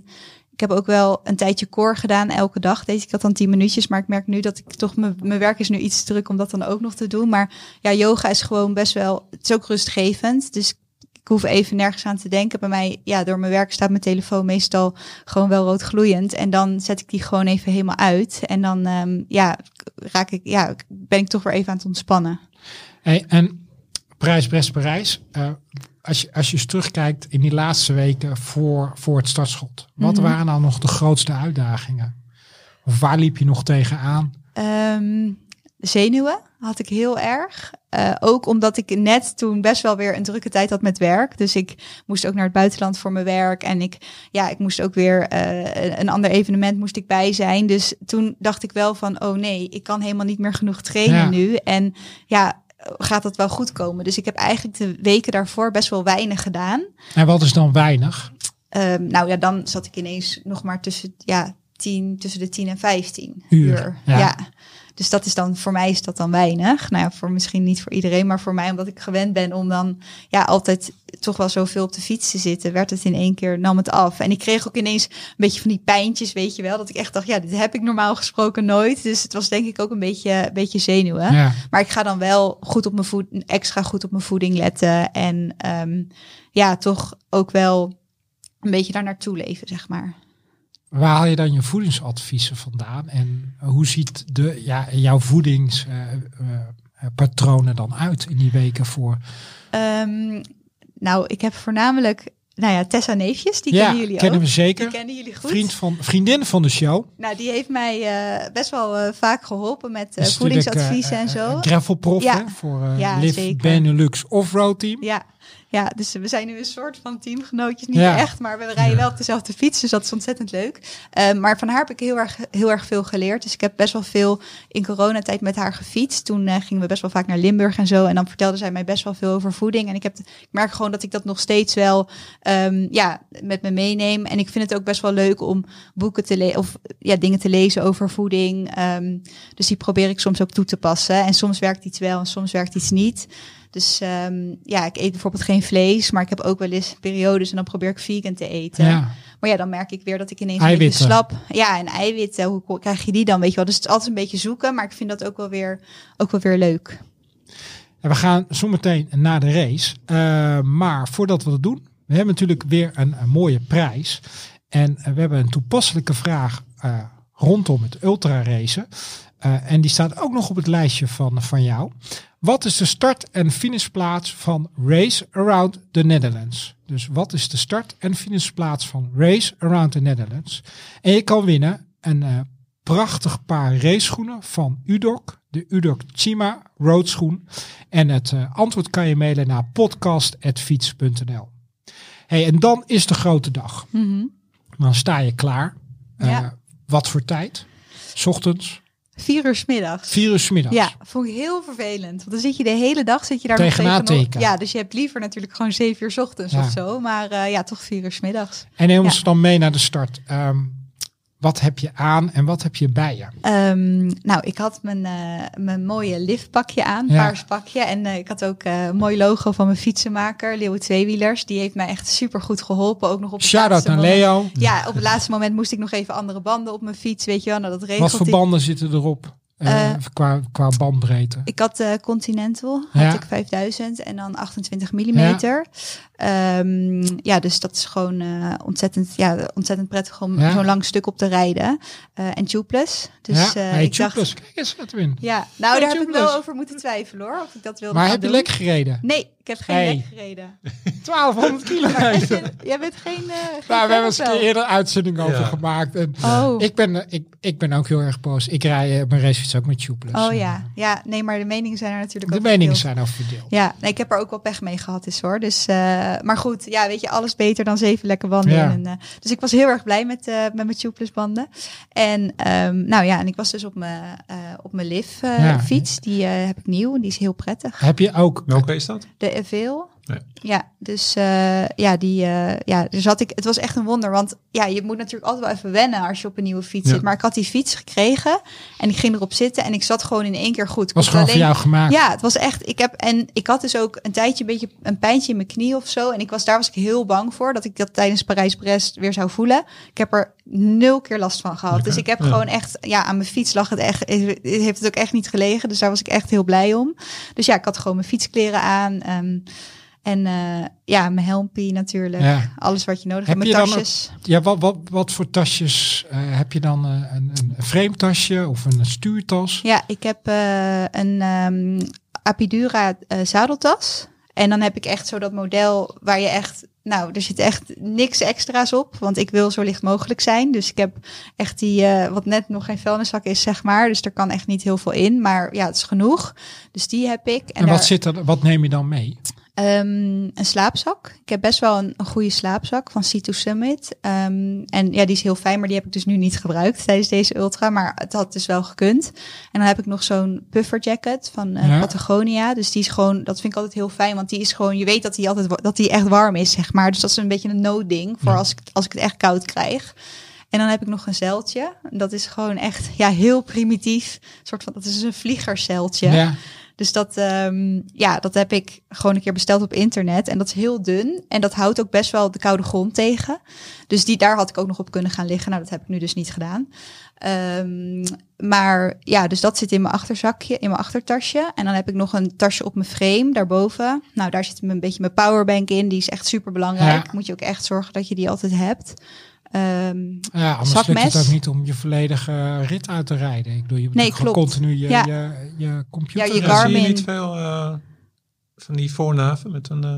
Speaker 2: ik heb ook wel een tijdje core gedaan. Elke dag deed ik dat dan 10 minuutjes. Maar ik merk nu dat ik toch. Mijn, werk is nu iets druk om dat dan ook nog te doen. Maar ja, yoga is gewoon best wel. Het is ook rustgevend. Dus ik hoef even nergens aan te denken. Bij mij, ja, door mijn werk staat mijn telefoon meestal gewoon wel rood gloeiend. En dan zet ik die gewoon even helemaal uit. En dan, ehm, ja, raak ik, ja, ben ik toch weer even aan het ontspannen.
Speaker 1: hey, en Parijs, Brest, Parijs. eh, als, je, als je eens terugkijkt in die laatste weken voor, voor het startschot. Wat
Speaker 2: Mhm.
Speaker 1: waren nou nog de grootste uitdagingen? Of waar liep je nog tegenaan?
Speaker 2: Ehm, zenuwen had ik heel erg. Eh, ook omdat ik net toen best wel weer een drukke tijd had met werk. Dus ik moest ook naar het buitenland voor mijn werk. En ik, ja, ik moest ook weer eh, een ander evenement moest ik bij zijn. Dus toen dacht ik wel van, oh nee, ik kan helemaal niet meer genoeg trainen
Speaker 1: Ja.
Speaker 2: nu. En ja, gaat dat wel goed komen? Dus ik heb eigenlijk de weken daarvoor best wel weinig gedaan.
Speaker 1: En wat is dan weinig?
Speaker 2: Ehm, nou ja, dan zat ik ineens nog maar tussen, ja, 10, tussen de 10 en 15
Speaker 1: Uur,
Speaker 2: uur.
Speaker 1: ja.
Speaker 2: Ja. Dus dat is dan, voor mij is dat dan weinig. Nou ja, voor misschien niet voor iedereen, maar voor mij omdat ik gewend ben om dan ja, altijd toch wel zoveel op de fiets te zitten, werd het in één keer, nam het af. En ik kreeg ook ineens een beetje van die pijntjes, weet je wel, dat ik echt dacht, ja, dit heb ik normaal gesproken nooit. Dus het was denk ik ook een beetje, een beetje zenuwen.
Speaker 1: Ja.
Speaker 2: Maar ik ga dan wel goed op mijn voed, extra goed op mijn voeding letten. En ehm, ja, toch ook wel een beetje daar naartoe leven, zeg maar.
Speaker 1: Waar haal je dan je voedingsadviezen vandaan? En hoe ziet de, ja, jouw voedingspatronen dan uit in die weken voor?
Speaker 2: Ehm, nou, ik heb voornamelijk, nou ja, Tessa Neefjes, die
Speaker 1: ja,
Speaker 2: kennen jullie
Speaker 1: kennen
Speaker 2: ook.
Speaker 1: we zeker.
Speaker 2: Die kennen jullie goed.
Speaker 1: Vriend van, vriendin van de show.
Speaker 2: Nou, die heeft mij eh, best wel eh, vaak geholpen met eh, voedingsadviezen
Speaker 1: eh,
Speaker 2: en
Speaker 1: eh,
Speaker 2: zo.
Speaker 1: gravelprof
Speaker 2: Ja.
Speaker 1: hè, voor eh
Speaker 2: Ja,
Speaker 1: Liv
Speaker 2: zeker.
Speaker 1: Benelux Offroad Team.
Speaker 2: Ja, ja, dus we zijn nu een soort van teamgenootjes. Niet
Speaker 1: Ja.
Speaker 2: echt, maar we rijden wel op dezelfde fiets. Dus dat is ontzettend leuk. Eh, maar van haar heb ik heel erg, heel erg veel geleerd. Dus ik heb best wel veel in coronatijd met haar gefietst. Toen eh, gingen we best wel vaak naar Limburg en zo. En dan vertelde zij mij best wel veel over voeding. En ik, heb, ik merk gewoon dat ik dat nog steeds wel ehm, ja, met me meeneem. En ik vind het ook best wel leuk om boeken te lezen of ja, dingen te lezen over voeding. Ehm, dus die probeer ik soms ook toe te passen. En soms werkt iets wel en soms werkt iets niet. Dus ehm, ja, ik eet bijvoorbeeld geen vlees, maar ik heb ook wel eens periodes en dan probeer ik vegan te eten.
Speaker 1: Ja.
Speaker 2: Maar ja, dan merk ik weer dat ik ineens een beetje slap. Ja, en eiwitten, hoe krijg je die dan? Weet je wel, dus het is altijd een beetje zoeken, maar ik vind dat ook wel weer, ook wel weer leuk.
Speaker 1: En we gaan zo meteen naar de race. Eh, maar voordat we dat doen, we hebben natuurlijk weer een, een mooie prijs. En eh, we hebben een toepasselijke vraag eh, rondom het ultra racen. En die staat ook nog op het lijstje van, van jou. Wat is de start- en finishplaats van Race Around the Netherlands? Dus wat is de start- en finishplaats van Race Around the Netherlands? En je kan winnen een eh, prachtig paar raceschoenen van Udok. De Udok Chima roadschoen. En het eh, antwoord kan je mailen naar podcast.fiets.nl. Hey, en dan is de grote dag.
Speaker 2: Mhm.
Speaker 1: Dan sta je klaar. Eh,
Speaker 2: Ja.
Speaker 1: wat voor tijd? 's Ochtends,
Speaker 2: Vier uur 's middags.
Speaker 1: vier uur 's middags.
Speaker 2: Ja, vond ik heel vervelend. Want dan zit je de hele dag zit je daar
Speaker 1: Tegenaan
Speaker 2: nog tegenop.
Speaker 1: teken.
Speaker 2: Ja, dus je hebt liever natuurlijk gewoon zeven uur 's ochtends
Speaker 1: Ja.
Speaker 2: of zo. Maar eh, ja, toch vier uur 's middags.
Speaker 1: En neem ons
Speaker 2: Ja.
Speaker 1: dan mee naar de start. Ehm, wat heb je aan en wat heb je bij je?
Speaker 2: Ehm, nou, ik had mijn, eh, mijn mooie liftpakje aan,
Speaker 1: Ja.
Speaker 2: paars pakje. En eh, ik had ook eh, een mooi logo van mijn fietsenmaker, Leeuwen Tweewielers. Die heeft mij echt super goed geholpen. Ook nog op het
Speaker 1: Shout-out
Speaker 2: moment.
Speaker 1: Leo.
Speaker 2: Ja, op het laatste moment moest ik nog even andere banden op mijn fiets, weet je wel. Nou, dat regelt
Speaker 1: Wat voor banden zitten erop? Qua, qua bandbreedte.
Speaker 2: Ik had eh Continental, had
Speaker 1: Ja.
Speaker 2: ik 5000 en dan 28 mm. Ja. Ja, dus dat is gewoon eh, ontzettend, ja, ontzettend prettig om
Speaker 1: Ja.
Speaker 2: zo'n lang stuk op te rijden. Eh, en tubeless. Dus
Speaker 1: ja,
Speaker 2: eh,
Speaker 1: hey,
Speaker 2: ik dacht.
Speaker 1: Kijk eens, Edwin.
Speaker 2: ja, nou
Speaker 1: Hey,
Speaker 2: daar heb ik wel over moeten twijfelen hoor, of ik dat wilde
Speaker 1: Maar heb je lek gereden?
Speaker 2: Nee, ik heb geen
Speaker 1: Hey.
Speaker 2: lek gereden.
Speaker 1: 1200 kilometer.
Speaker 2: Jij bent geen, eh geen
Speaker 1: Nou, we hebben eens een eerder uitzending over gemaakt. En
Speaker 2: Oh.
Speaker 1: ik, ben, ik, ik ben ook heel erg boos. Ik rij mijn racefiets ook met tubeless.
Speaker 2: Oh ja. ja, nee, maar de meningen zijn er natuurlijk
Speaker 1: De
Speaker 2: ook
Speaker 1: meningen
Speaker 2: verdeeld.
Speaker 1: zijn al verdeeld.
Speaker 2: Ja, nee, ik heb er ook wel pech mee gehad is hoor. Dus, eh, maar goed, ja, weet je, alles beter dan zeven lekker banden.
Speaker 1: Ja.
Speaker 2: En, eh, dus ik was heel erg blij met, eh, met mijn tubeless banden. En ehm, nou ja, en ik was dus op mijn, eh, op mijn eh,
Speaker 1: Ja.
Speaker 2: fiets. Die eh, heb ik nieuw. Die is heel prettig.
Speaker 1: Heb je ook...
Speaker 3: Welke is dat?
Speaker 2: De Eveel.
Speaker 3: Ja.
Speaker 2: Ja, dus eh, ja, die, eh, ja, dus had ik, het was echt een wonder. Want ja, je moet natuurlijk altijd wel even wennen als je op een nieuwe fiets
Speaker 3: Ja.
Speaker 2: zit. Maar ik had die fiets gekregen en ik ging erop zitten en ik zat gewoon in één keer goed. Ik
Speaker 1: was gewoon voor jou gemaakt.
Speaker 2: ja, het was echt. Ik heb en ik had dus ook een tijdje een beetje een pijntje in mijn knie of zo. En ik was daar was ik heel bang voor dat ik dat tijdens Parijs-Brest weer zou voelen. Ik heb er nul keer last van gehad. Dus ik heb
Speaker 3: ja.
Speaker 2: gewoon echt, ja, aan mijn fiets lag het echt. Heeft het ook echt niet gelegen. Dus daar was ik echt heel blij om. Dus ja, ik had gewoon mijn fietskleren aan. ehm, en eh, ja, mijn helmpie natuurlijk.
Speaker 1: Ja.
Speaker 2: Alles wat je nodig
Speaker 1: Heb
Speaker 2: hebt. Mijn tasjes.
Speaker 1: Ja, wat, wat, wat voor tasjes eh, heb je dan? eh, een, een frame tasje of een stuurtas?
Speaker 2: Ja, ik heb een ehm, Apidura zadeltas. En dan heb ik echt zo dat model waar je echt... Nou, er zit echt niks extra's op. Want ik wil zo licht mogelijk zijn. Dus ik heb echt die... wat net nog geen vuilniszak is, zeg maar. Dus er kan echt niet heel veel in. Maar ja, het is genoeg. Dus die heb ik.
Speaker 1: En, wat,
Speaker 2: daar-
Speaker 1: zit er, wat neem je dan mee?
Speaker 2: Ehm, een slaapzak. Ik heb best wel een, een goede slaapzak van C2 Summit. Ehm, en ja, die is heel fijn, maar die heb ik dus nu niet gebruikt tijdens deze ultra. Maar het had dus wel gekund. En dan heb ik nog zo'n puffer jacket van eh,
Speaker 1: Ja.
Speaker 2: Patagonia. Dus die is gewoon, dat vind ik altijd heel fijn. Want die is gewoon, je weet dat die altijd dat die echt warm is, zeg maar. Dus dat is een beetje een noodding voor
Speaker 1: Ja.
Speaker 2: als ik, als ik het echt koud krijg. En dan heb ik nog een zeiltje. Dat is gewoon echt ja, heel primitief. Een soort van, dat is een vliegerzeiltje.
Speaker 1: Ja.
Speaker 2: Dus dat, ehm, ja, dat heb ik gewoon een keer besteld op internet. En dat is heel dun. En dat houdt ook best wel de koude grond tegen. Dus die, daar had ik ook nog op kunnen gaan liggen. Nou, dat heb ik nu dus niet gedaan. Ehm, maar ja, dus dat zit in mijn achterzakje, in mijn achtertasje. En dan heb ik nog een tasje op mijn frame daarboven. Nou, daar zit een beetje mijn powerbank in. Die is echt super belangrijk.
Speaker 1: Ja.
Speaker 2: Moet je ook echt zorgen dat je die altijd hebt. Ehm,
Speaker 1: Ja, anders lukt
Speaker 2: Zakmes.
Speaker 1: het ook niet om je volledige rit uit te rijden. Ik bedoel, je moet
Speaker 2: Nee, klopt.
Speaker 1: continu je,
Speaker 2: Ja.
Speaker 1: je, je computer...
Speaker 2: Ja, je
Speaker 1: eh,
Speaker 2: Gar-
Speaker 3: zie je
Speaker 2: Garmin.
Speaker 3: niet veel eh, van die voornaven met een eh,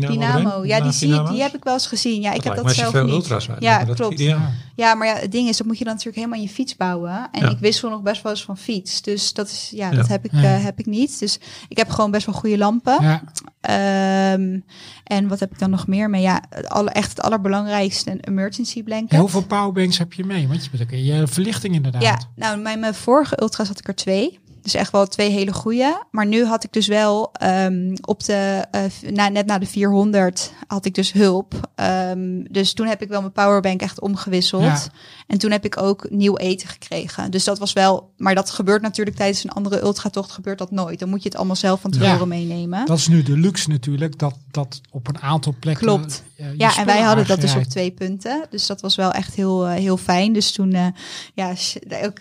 Speaker 3: dynamo,
Speaker 2: ja, die, zie, die heb ik wel eens gezien. Ja, ik heb dat zelf
Speaker 3: veel
Speaker 2: niet.
Speaker 3: ultra's
Speaker 2: Ja, klopt.
Speaker 3: ideaal.
Speaker 2: Ja, maar ja, het ding is, dat moet je dan natuurlijk helemaal in je fiets bouwen. En
Speaker 3: Ja.
Speaker 2: ik wissel nog best wel eens van fiets. Dus dat, is, ja,
Speaker 3: Ja.
Speaker 2: dat heb ik,
Speaker 1: Ja.
Speaker 2: eh, heb ik niet. Dus ik heb gewoon best wel goede lampen.
Speaker 1: Ja,
Speaker 2: Ehm, en wat heb ik dan nog meer mee? Ja, het alle, echt het allerbelangrijkste, een emergency blanket.
Speaker 1: Heel veel powerbanks heb je mee, want je bent ook je verlichting inderdaad.
Speaker 2: Ja, nou, bij mijn vorige ultra's had ik er twee. Dus echt wel twee hele goede. Maar nu had ik dus wel ehm, op de, eh, na, net na de 400 had ik dus hulp. Ehm, dus toen heb ik wel mijn powerbank echt omgewisseld.
Speaker 1: Ja.
Speaker 2: En toen heb ik ook nieuw eten gekregen. Dus dat was wel, maar dat gebeurt natuurlijk tijdens een andere ultratocht gebeurt dat nooit. Dan moet je het allemaal zelf van tevoren
Speaker 1: Ja.
Speaker 2: meenemen.
Speaker 1: Dat is nu de luxe natuurlijk, dat, dat op een aantal plekken...
Speaker 2: Klopt.
Speaker 1: eh,
Speaker 2: Ja, en wij hadden dat dus op twee punten. Dus dat was wel echt heel, eh, heel fijn. Dus toen, ja, ook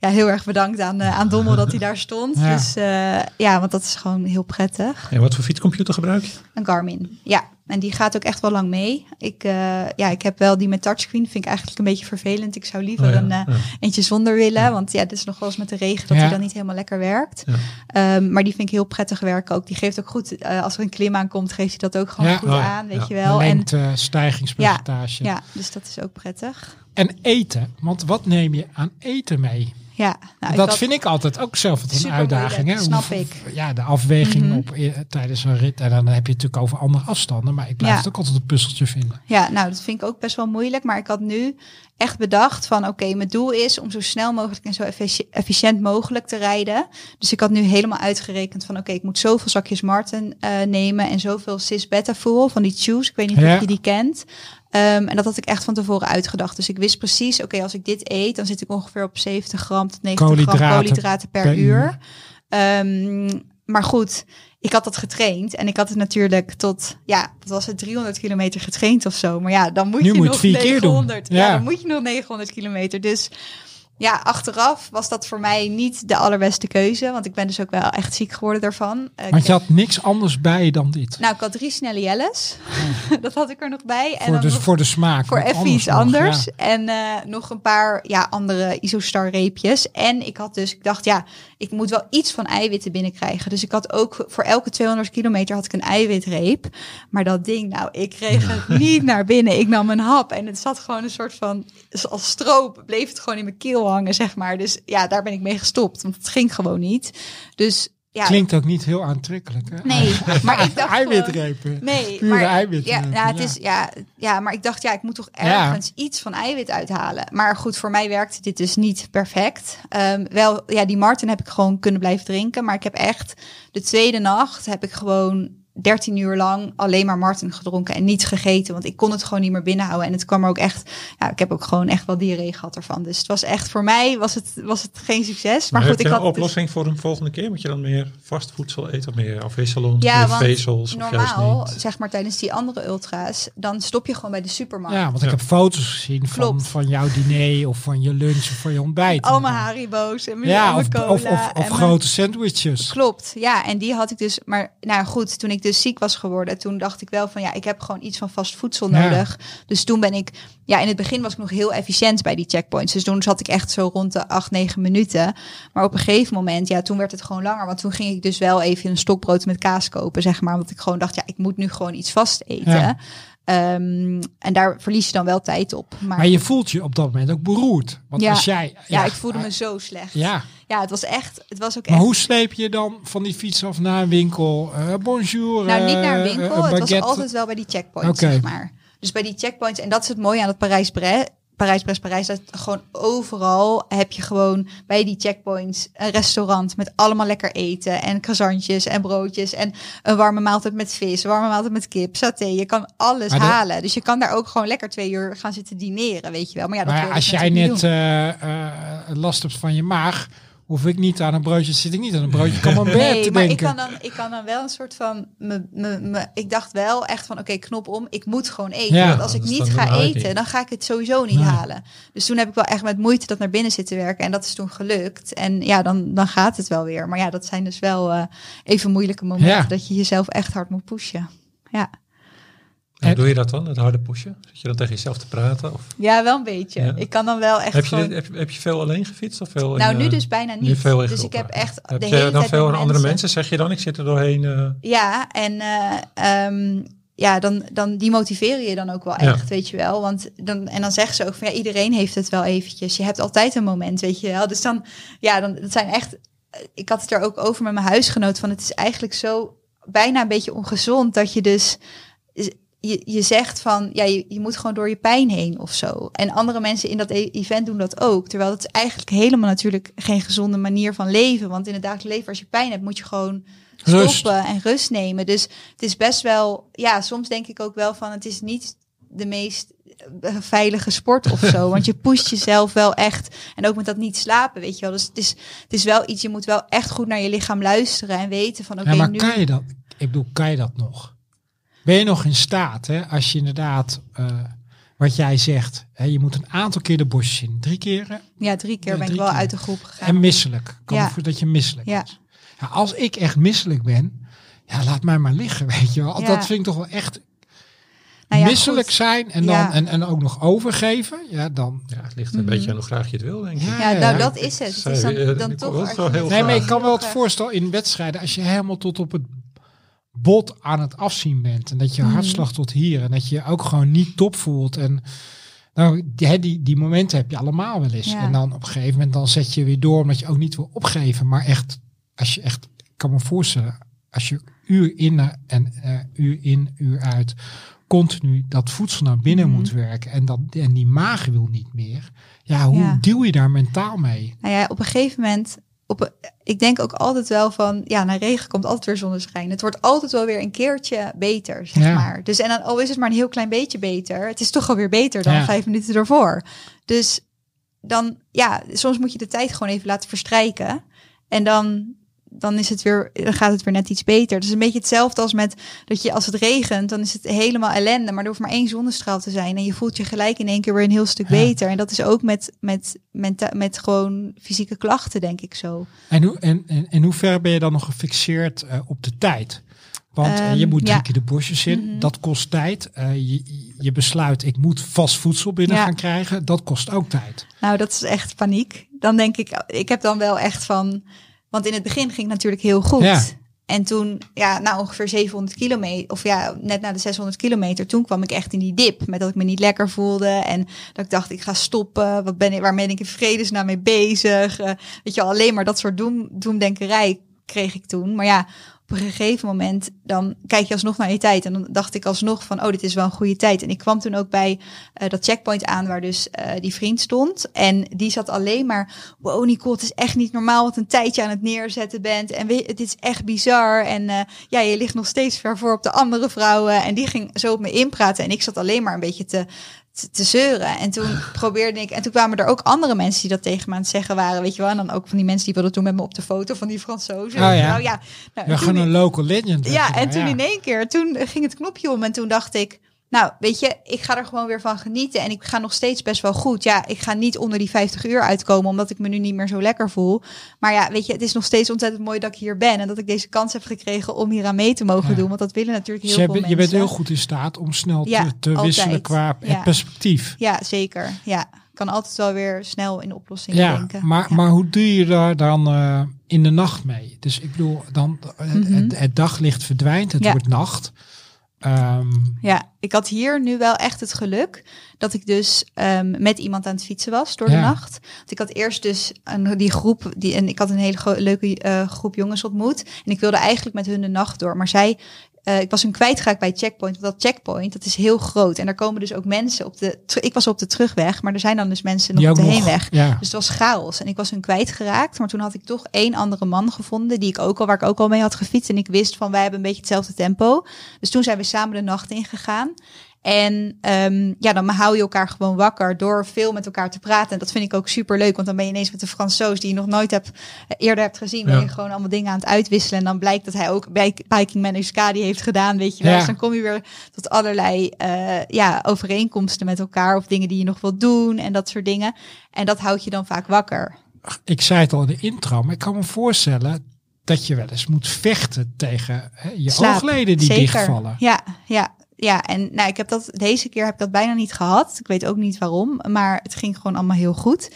Speaker 2: ja, heel erg bedankt aan, aan Dommel dat hij daar stond.
Speaker 1: Ja.
Speaker 2: Dus eh, ja, want dat is gewoon heel prettig.
Speaker 3: En wat voor fietscomputer gebruik je?
Speaker 2: Een Garmin, ja. En die gaat ook echt wel lang mee. Ik, eh, ja, ik heb wel die met touchscreen, vind ik eigenlijk een beetje vervelend. Ik zou liever
Speaker 3: Oh ja,
Speaker 2: een eh,
Speaker 3: ja.
Speaker 2: eentje zonder willen. Want ja, dit is nog wel eens met de regen dat hij dan niet helemaal lekker werkt. Ehm, maar die vind ik heel prettig werken ook. Die geeft ook goed, als er een klim aankomt, geeft hij dat ook gewoon goed
Speaker 3: Oh
Speaker 2: aan, weet je wel. En,
Speaker 1: stijgingspercentage.
Speaker 2: ja, dus dat is ook prettig.
Speaker 1: En eten, want wat neem je aan eten mee?
Speaker 2: Ja, nou,
Speaker 1: dat vind ik altijd ook zelf een uitdaging. Hè?
Speaker 2: snap
Speaker 1: Hoe-
Speaker 2: ik.
Speaker 1: Ja, de afweging
Speaker 2: Mhm.
Speaker 1: op, eh, tijdens een rit. En dan heb je het natuurlijk over andere afstanden. Maar ik blijf
Speaker 2: Ja.
Speaker 1: het ook altijd een puzzeltje vinden.
Speaker 2: Ja, nou, dat vind ik ook best wel moeilijk. Maar ik had nu echt bedacht van, oké, mijn doel is om zo snel mogelijk en zo effici- efficiënt mogelijk te rijden. Dus ik had nu helemaal uitgerekend van, oké, ik moet zoveel zakjes Martin eh, nemen en zoveel cis Betafol van die chews. Ik weet niet
Speaker 1: Ja.
Speaker 2: of je die kent. Ehm, en dat had ik echt van tevoren uitgedacht. Dus ik wist precies, oké, als ik dit eet, dan zit ik ongeveer op 70 gram tot 90 gram
Speaker 1: Koolhydraten
Speaker 2: per,
Speaker 1: per
Speaker 2: uur.
Speaker 1: uur.
Speaker 2: Ehm, maar goed, ik had dat getraind en ik had het natuurlijk tot, ja, wat was het, 300 kilometer getraind of zo. Maar ja, dan moet
Speaker 1: Nu
Speaker 2: je
Speaker 1: moet je
Speaker 2: nog
Speaker 1: het vier keer doen.
Speaker 2: 900. Ja.
Speaker 1: Ja.
Speaker 2: dan moet je nog 900 kilometer. Dus ja, achteraf was dat voor mij niet de allerbeste keuze, want ik ben dus ook wel echt ziek geworden daarvan. Eh,
Speaker 1: Want je had niks anders bij dan dit.
Speaker 2: nou, ik had drie snelle jelles. dat had ik er nog bij. En
Speaker 1: voor,
Speaker 2: dan
Speaker 1: de,
Speaker 2: nog
Speaker 1: voor de smaak.
Speaker 2: voor even iets
Speaker 1: nog,
Speaker 2: anders.
Speaker 1: ja.
Speaker 2: En eh, nog een paar ja, andere Isostar reepjes. En ik had dus, ik dacht, ja, ik moet wel iets van eiwitten binnenkrijgen. Dus ik had ook voor elke 200 kilometer had ik een eiwitreep. Maar dat ding, nou, ik kreeg het niet naar binnen. Ik nam een hap en het zat gewoon een soort van, als stroop, bleef het gewoon in mijn keel hangen, zeg maar. Dus ja, daar ben ik mee gestopt, want het ging gewoon niet. Dus ja,
Speaker 1: Klinkt ook niet heel aantrekkelijk. Hè?
Speaker 2: Nee, maar ik dacht
Speaker 1: Eiwitrepen.
Speaker 2: Nee,
Speaker 1: Pure
Speaker 2: maar. Ja, het. Is, ja, ja, maar ik dacht, ja, ik moet toch
Speaker 1: Ja.
Speaker 2: ergens iets van eiwit uithalen. Maar goed, voor mij werkte dit dus niet perfect. Ehm, wel, ja, die Martin heb ik gewoon kunnen blijven drinken. Maar ik heb echt de tweede nacht heb ik gewoon 13 uur lang alleen maar Martin gedronken en niet gegeten. Want ik kon het gewoon niet meer binnenhouden. En het kwam er ook echt, ja, ik heb ook gewoon echt wel diarree gehad ervan. Dus het was echt, voor mij was het, was het geen succes. Maar,
Speaker 3: Maar
Speaker 2: goed,
Speaker 3: heb
Speaker 2: ik
Speaker 3: je
Speaker 2: had
Speaker 3: een
Speaker 2: dus-
Speaker 3: oplossing voor een volgende keer? Moet je dan meer vast voedsel eten of meer afwisselen?
Speaker 2: Ja,
Speaker 3: meer
Speaker 2: want
Speaker 3: vezels of
Speaker 2: normaal,
Speaker 3: juist niet?
Speaker 2: zeg maar tijdens die andere ultra's, dan stop je gewoon bij de supermarkt.
Speaker 1: Ja, want ik heb foto's gezien van,
Speaker 2: Klopt.
Speaker 1: van jouw diner of van je lunch of van je ontbijt.
Speaker 2: Allemaal Haribo's en mijn
Speaker 1: Ja,
Speaker 2: en
Speaker 1: of,
Speaker 2: en mijn-
Speaker 1: grote sandwiches.
Speaker 2: Klopt, ja. En die had ik dus. Maar nou goed, toen ik dus ziek was geworden, toen dacht ik wel van ja, ik heb gewoon iets van vast voedsel
Speaker 1: Ja.
Speaker 2: nodig. Dus toen ben ik, ja, in het begin was ik nog heel efficiënt bij die checkpoints. Dus toen zat ik echt zo rond de 8, 9 minuten. Maar op een gegeven moment, ja, toen werd het gewoon langer. Want toen ging ik dus wel even een stokbrood met kaas kopen, zeg maar. Omdat ik gewoon dacht, ja, ik moet nu gewoon iets vast eten.
Speaker 1: Ja.
Speaker 2: Ehm, en daar verlies je dan wel tijd op. Maar,
Speaker 1: Maar je voelt je op dat moment ook beroerd. Want
Speaker 2: Ja.
Speaker 1: als jij...
Speaker 2: ja, ik voelde me zo slecht.
Speaker 1: Ja,
Speaker 2: Ja, het was echt, het was ook
Speaker 1: maar
Speaker 2: echt
Speaker 1: hoe sleep je dan van die fiets af naar een winkel? Eh, bonjour.
Speaker 2: Nou, niet naar een
Speaker 1: eh,
Speaker 2: winkel.
Speaker 1: een
Speaker 2: het was altijd wel bij die checkpoints, zeg maar. Dus bij die checkpoints, en dat is het mooie aan het Parijs-Brest. Parijs-Brest, Parijs, dat gewoon overal heb je gewoon bij die checkpoints een restaurant met allemaal lekker eten en croissantjes en broodjes en een warme maaltijd met vis, een warme maaltijd met kip, saté. Je kan alles
Speaker 1: Maar de-
Speaker 2: halen. Dus je kan daar ook gewoon lekker twee uur gaan zitten dineren, weet je wel. Maar ja, dat
Speaker 1: Maar als jij net eh, eh, last hebt van je maag, hoef ik niet aan een broodje, zit ik niet aan een broodje camembert
Speaker 2: Nee,
Speaker 1: te
Speaker 2: maar ik kan, dan, ik kan dan wel een soort van. Me, me, me, ik dacht wel echt van: oké, knop om. Ik moet gewoon eten.
Speaker 1: Ja,
Speaker 2: want als ik niet ga eten, dan ga ik het sowieso niet
Speaker 1: Nee.
Speaker 2: halen. Dus toen heb ik wel echt met moeite dat naar binnen zitten werken. En dat is toen gelukt. En ja, dan, dan gaat het wel weer. Maar ja, dat zijn dus wel eh, even moeilijke momenten
Speaker 1: Ja.
Speaker 2: dat je jezelf echt hard moet pushen. Ja,
Speaker 3: En doe je dat dan, het harde pushen? Zit je dan tegen jezelf te praten? Of
Speaker 2: ja wel een beetje.
Speaker 3: Ja.
Speaker 2: Ik kan dan wel echt
Speaker 3: heb, je,
Speaker 2: gewoon.
Speaker 3: dit- heb, je- heb je veel alleen gefietst? Of veel in,
Speaker 2: nou, nu
Speaker 3: eh,
Speaker 2: dus bijna
Speaker 3: nu
Speaker 2: niet.
Speaker 3: veel in
Speaker 2: dus ik heb echt
Speaker 3: Heb
Speaker 2: de
Speaker 3: je
Speaker 2: hele
Speaker 3: dan
Speaker 2: tijd
Speaker 3: veel aan andere mensen? Zeg je dan, ik zit er doorheen. eh,
Speaker 2: Ja, en eh, ehm, ja, dan, dan die motiveren je dan ook wel
Speaker 3: Ja.
Speaker 2: echt, weet je wel. Want dan, en dan zeggen ze ook van ja, iedereen heeft het wel eventjes. Je hebt altijd een moment, weet je wel. Dus dan, ja, dan, dat zijn echt. Ik had het er ook over met mijn huisgenoot van het is eigenlijk zo bijna een beetje ongezond dat je dus je, je zegt van ja, je, je moet gewoon door je pijn heen of zo. En andere mensen in dat e- event doen dat ook. Terwijl het is eigenlijk helemaal natuurlijk geen gezonde manier van leven. Want in het dagelijks leven, als je pijn hebt, moet je gewoon
Speaker 1: Rust.
Speaker 2: stoppen en rust nemen. Dus het is best wel, ja, soms denk ik ook wel van het is niet de meest eh, veilige sport of zo. want je pusht jezelf wel echt. En ook met dat niet slapen, weet je wel. Dus het is, het is wel iets, je moet wel echt goed naar je lichaam luisteren en weten van oké,
Speaker 1: ja, maar
Speaker 2: nu...
Speaker 1: kan je dat? Ik bedoel, kan je dat nog? Ben je nog in staat, hè, als je inderdaad, eh, wat jij zegt, hè, je moet een aantal keer de bosjes in. Drie keren
Speaker 2: Ja, drie keer
Speaker 1: Ja,
Speaker 2: ben ik wel
Speaker 1: keer.
Speaker 2: uit de groep gegaan.
Speaker 1: en misselijk. Kan
Speaker 2: Ja.
Speaker 1: voor dat je misselijk
Speaker 2: Ja.
Speaker 1: is. Ja, als ik echt misselijk ben, ja, laat mij maar liggen, weet je wel.
Speaker 2: Ja.
Speaker 1: Dat vind ik toch wel echt
Speaker 2: Nou ja,
Speaker 1: misselijk
Speaker 2: goed.
Speaker 1: zijn en, dan,
Speaker 2: Ja.
Speaker 1: en, en ook nog overgeven. Ja, dan...
Speaker 3: ja, het ligt een beetje aan hoe graag je het wil, denk ik.
Speaker 1: Ja,
Speaker 2: Ja,
Speaker 1: ja.
Speaker 2: nou dat is het. Het is dan,
Speaker 3: eh,
Speaker 2: dan
Speaker 3: ik
Speaker 2: toch...
Speaker 1: Nee, maar ik kan wel het voorstellen in wedstrijden, als je helemaal tot op het bot aan het afzien bent en dat je
Speaker 2: Mhm.
Speaker 1: hartslag tot hier en dat je je ook gewoon niet top voelt en Nou, die, die, die momenten heb je allemaal wel eens.
Speaker 2: Ja.
Speaker 1: En dan op een gegeven moment dan zet je weer door omdat je ook niet wil opgeven. Maar echt, als je echt, ik kan me voorstellen, als je uur in en eh, uur in, uur uit continu dat voedsel naar binnen
Speaker 2: Mhm.
Speaker 1: moet werken en, dat, en die maag wil niet meer. Ja, hoe
Speaker 2: Ja.
Speaker 1: deal je daar mentaal mee?
Speaker 2: Nou ja, op een gegeven moment, op ik denk ook altijd wel van, ja, na regen komt altijd weer zonneschijn. Het wordt altijd wel weer een keertje beter, zeg
Speaker 1: Ja.
Speaker 2: maar. Dus en dan, al is het maar een heel klein beetje beter, het is toch alweer beter dan
Speaker 1: Ja.
Speaker 2: vijf minuten ervoor. Dus dan, ja, soms moet je de tijd gewoon even laten verstrijken. En dan, dan is het weer, dan gaat het weer net iets beter. Het is een beetje hetzelfde als met dat je als het regent, dan is het helemaal ellende. Maar er hoeft maar één zonnestraal te zijn. En je voelt je gelijk in één keer weer een heel stuk
Speaker 1: Ja.
Speaker 2: beter. En dat is ook met, met, met, met gewoon fysieke klachten, denk ik zo.
Speaker 1: En, hoe, en, en, en hoe ver ben je dan nog gefixeerd eh, op de tijd? Want eh, je
Speaker 2: Ehm,
Speaker 1: moet drie
Speaker 2: ja.
Speaker 1: keer de bosjes in,
Speaker 2: Mhm.
Speaker 1: dat kost tijd. Eh, je, je besluit, ik moet vast voedsel binnen
Speaker 2: Ja.
Speaker 1: gaan krijgen, dat kost ook tijd.
Speaker 2: Nou, dat is echt paniek. Dan denk ik, ik heb dan wel echt van. Want in het begin ging het natuurlijk heel goed.
Speaker 1: Ja.
Speaker 2: En toen, ja, na ongeveer 700 kilometer, of ja, net na de 600 kilometer, toen kwam ik echt in die dip. Met dat ik me niet lekker voelde. En dat ik dacht, ik ga stoppen. Wat ben ik, waar ben ik in vredesnaam mee bezig? Eh, weet je alleen maar dat soort doem, doemdenkerij kreeg ik toen. Maar ja, een gegeven moment, dan kijk je alsnog naar je tijd. En dan dacht ik alsnog van, oh, dit is wel een goede tijd. En ik kwam toen ook bij eh, dat checkpoint aan waar dus eh, die vriend stond. En die zat alleen maar, wow Nicole, het is echt niet normaal wat een tijdje aan het neerzetten bent. En weet, het is echt bizar. En eh, ja, je ligt nog steeds ver voor op de andere vrouwen. En die ging zo op me inpraten. En ik zat alleen maar een beetje te, te, te zeuren. En toen probeerde ik, en toen kwamen er ook andere mensen die dat tegen me aan het zeggen waren, weet je wel. En dan ook van die mensen die wilden toen met me op de foto van die Fransozen.
Speaker 1: Oh ja.
Speaker 2: Nou, ja. Nou,
Speaker 1: Ja, gewoon een local legend.
Speaker 2: ja, en toen in één keer, toen ging het knopje om en toen dacht ik, nou, weet je, ik ga er gewoon weer van genieten en ik ga nog steeds best wel goed. Ja, ik ga niet onder die 50 uur uitkomen omdat ik me nu niet meer zo lekker voel. Maar ja, weet je, het is nog steeds ontzettend mooi dat ik hier ben en dat ik deze kans heb gekregen om hier aan mee te mogen
Speaker 1: Ja.
Speaker 2: doen, want dat willen natuurlijk heel
Speaker 1: Dus je,
Speaker 2: veel
Speaker 1: bent-
Speaker 2: mensen.
Speaker 1: je bent heel goed in staat om snel
Speaker 2: Ja,
Speaker 1: te, te
Speaker 2: altijd.
Speaker 1: wisselen qua
Speaker 2: Ja.
Speaker 1: perspectief.
Speaker 2: Ja, zeker. Ja, ik kan altijd wel weer snel in oplossingen
Speaker 1: Ja,
Speaker 2: denken.
Speaker 1: maar,
Speaker 2: Ja.
Speaker 1: maar hoe doe je daar dan eh, in de nacht mee? Dus ik bedoel, dan, eh,
Speaker 2: Mhm.
Speaker 1: het, het daglicht verdwijnt, het
Speaker 2: Ja.
Speaker 1: wordt nacht. Ehm,
Speaker 2: Ja, ik had hier nu wel echt het geluk dat ik dus ehm, met iemand aan het fietsen was door de nacht. Want ik had eerst dus een, die groep, die, en ik had een hele leuke eh, groep jongens ontmoet. En ik wilde eigenlijk met hun de nacht door. Maar zij, eh, ik was hun kwijtgeraakt bij Checkpoint. Want dat Checkpoint, dat is heel groot. En daar komen dus ook mensen op de, ik was op de terugweg, maar er zijn dan dus mensen nog op de
Speaker 1: nog-
Speaker 2: heenweg.
Speaker 1: Ja.
Speaker 2: Dus het was chaos en ik was hun kwijtgeraakt. Maar toen had ik toch één andere man gevonden die ik ook al, waar ik ook al mee had gefietst. En ik wist van wij hebben een beetje hetzelfde tempo. Dus toen zijn we samen de nacht ingegaan. En ehm, ja, dan hou je elkaar gewoon wakker door veel met elkaar te praten. En dat vind ik ook super leuk, want dan ben je ineens met de Fransoos die je nog nooit hebt, eh, eerder hebt gezien. Ben
Speaker 3: Ja.
Speaker 2: je gewoon allemaal dingen aan het uitwisselen. En dan blijkt dat hij ook bij Biking Man Euskadi heeft gedaan, weet je wel.
Speaker 1: Ja.
Speaker 2: Dus dan kom je weer tot allerlei eh, ja, overeenkomsten met elkaar. Of dingen die je nog wilt doen en dat soort dingen. En dat houdt je dan vaak wakker.
Speaker 1: Ik zei het al in de intro, maar ik kan me voorstellen dat je wel eens moet vechten tegen hè, je
Speaker 2: Slaap.
Speaker 1: oogleden die
Speaker 2: Zeker.
Speaker 1: dichtvallen.
Speaker 2: Ja, ja, ja. En nou, ik heb dat deze keer heb ik dat bijna niet gehad. Ik weet ook niet waarom, maar het ging gewoon allemaal heel goed.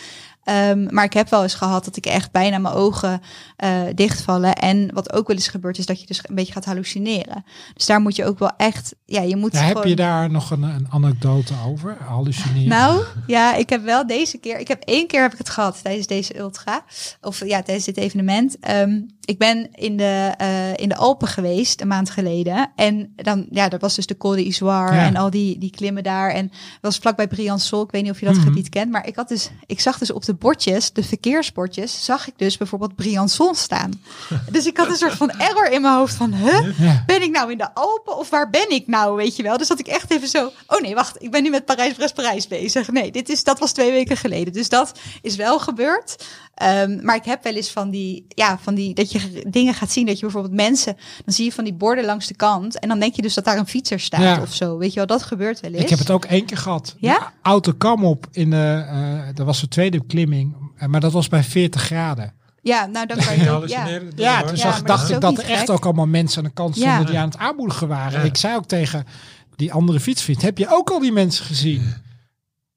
Speaker 2: Ehm, maar ik heb wel eens gehad dat ik echt bijna mijn ogen eh, dichtvallen. En wat ook wel eens gebeurt, is dat je dus een beetje gaat hallucineren. Dus daar moet je ook wel echt, ja, je moet
Speaker 1: Ja, heb
Speaker 2: gewoon...
Speaker 1: je daar nog een, een anekdote over? Hallucineren?
Speaker 2: Nou, ja, ik heb wel deze keer. Ik heb één keer heb ik het gehad tijdens deze ultra. Of ja, tijdens dit evenement. Ehm, ik ben in de, eh, in de Alpen geweest een maand geleden. En dan, ja, dat was dus de Col de Isoire
Speaker 1: Ja.
Speaker 2: en al die, die klimmen daar. En dat was vlakbij Briançon. Ik weet niet of je dat
Speaker 1: Mhm.
Speaker 2: gebied kent. Maar ik had dus, ik zag dus op de bordjes, de verkeersbordjes, zag ik dus bijvoorbeeld Briançon staan. dus ik had een soort van error in mijn hoofd van, huh?
Speaker 1: Ja.
Speaker 2: ben ik nou in de Alpen of waar ben ik nou, weet je wel? Dus dat ik echt even zo, oh nee, wacht, ik ben nu met Parijs-Brest-Parijs bezig. Nee, dit is, dat was twee weken geleden. Dus dat is wel gebeurd. Ehm, maar ik heb wel eens van die, ja, van die, dat je ge- dingen gaat zien, dat je bijvoorbeeld mensen, dan zie je van die borden langs de kant en dan denk je dus dat daar een fietser staat
Speaker 1: Ja.
Speaker 2: of zo, weet je wel? Dat gebeurt wel eens.
Speaker 1: Ik heb het ook één keer gehad.
Speaker 2: Ja?
Speaker 1: De auto kwam op in de, eh, dat was de tweede klimming, eh, maar dat was bij 40 graden.
Speaker 2: Ja, nou dan kan je ja.
Speaker 1: Ja?
Speaker 2: Ja, dat
Speaker 1: dacht ik dat er echt ook allemaal mensen aan de kant stonden
Speaker 2: Ja.
Speaker 1: die aan het aanmoedigen waren.
Speaker 3: Ja.
Speaker 1: Ik zei ook tegen die andere fietsvriend, heb je ook al die mensen gezien?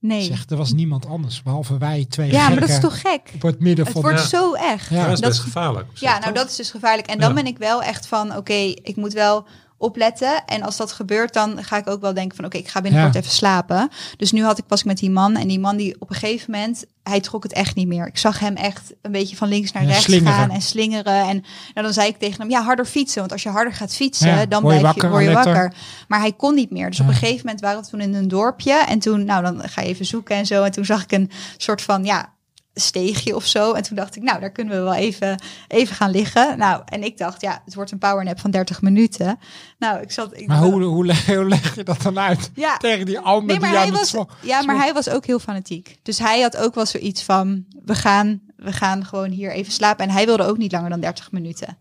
Speaker 2: Nee.
Speaker 1: Zeg, er was niemand anders, behalve wij twee
Speaker 2: Ja, maar dat is toch gek?
Speaker 1: op het midden
Speaker 2: Het
Speaker 1: van...
Speaker 2: wordt
Speaker 3: Ja.
Speaker 2: zo echt.
Speaker 1: Ja.
Speaker 3: Ja, dat is best gevaarlijk.
Speaker 2: Ja, nou dat is dus gevaarlijk. En dan
Speaker 3: Ja.
Speaker 2: ben ik wel echt van, oké, ik moet wel opletten. En als dat gebeurt, dan ga ik ook wel denken van oké, ik ga binnenkort
Speaker 1: Ja.
Speaker 2: even slapen. Dus nu had ik, was ik met die man en die man die op een gegeven moment, hij trok het echt niet meer. Ik zag hem echt een beetje van links naar
Speaker 1: Ja,
Speaker 2: rechts
Speaker 1: slingeren.
Speaker 2: gaan en slingeren. En nou, dan zei ik tegen hem, ja, harder fietsen. Want als je harder gaat fietsen,
Speaker 1: Ja,
Speaker 2: dan
Speaker 1: word je
Speaker 2: blijf je,
Speaker 1: wakker,
Speaker 2: word je wakker. Maar hij kon niet meer. Dus op een gegeven moment waren we toen in een dorpje. En toen, nou, dan ga je even zoeken en zo. En toen zag ik een soort van, ja, steegje of zo. En toen dacht ik, nou, daar kunnen we wel even, even gaan liggen. Nou, en ik dacht, ja, het wordt een powernap van 30 minuten. Nou, ik zat... Ik
Speaker 1: Maar hoe, hoe, leg, hoe leg je dat dan uit?
Speaker 2: Ja,
Speaker 1: Tegen die ander
Speaker 2: Nee, maar
Speaker 1: die
Speaker 2: hij
Speaker 1: aan het
Speaker 2: was,
Speaker 1: zwo-
Speaker 2: ja, maar hij was ook heel fanatiek. Dus hij had ook wel zoiets van, we gaan, we gaan gewoon hier even slapen. En hij wilde ook niet langer dan 30 minuten.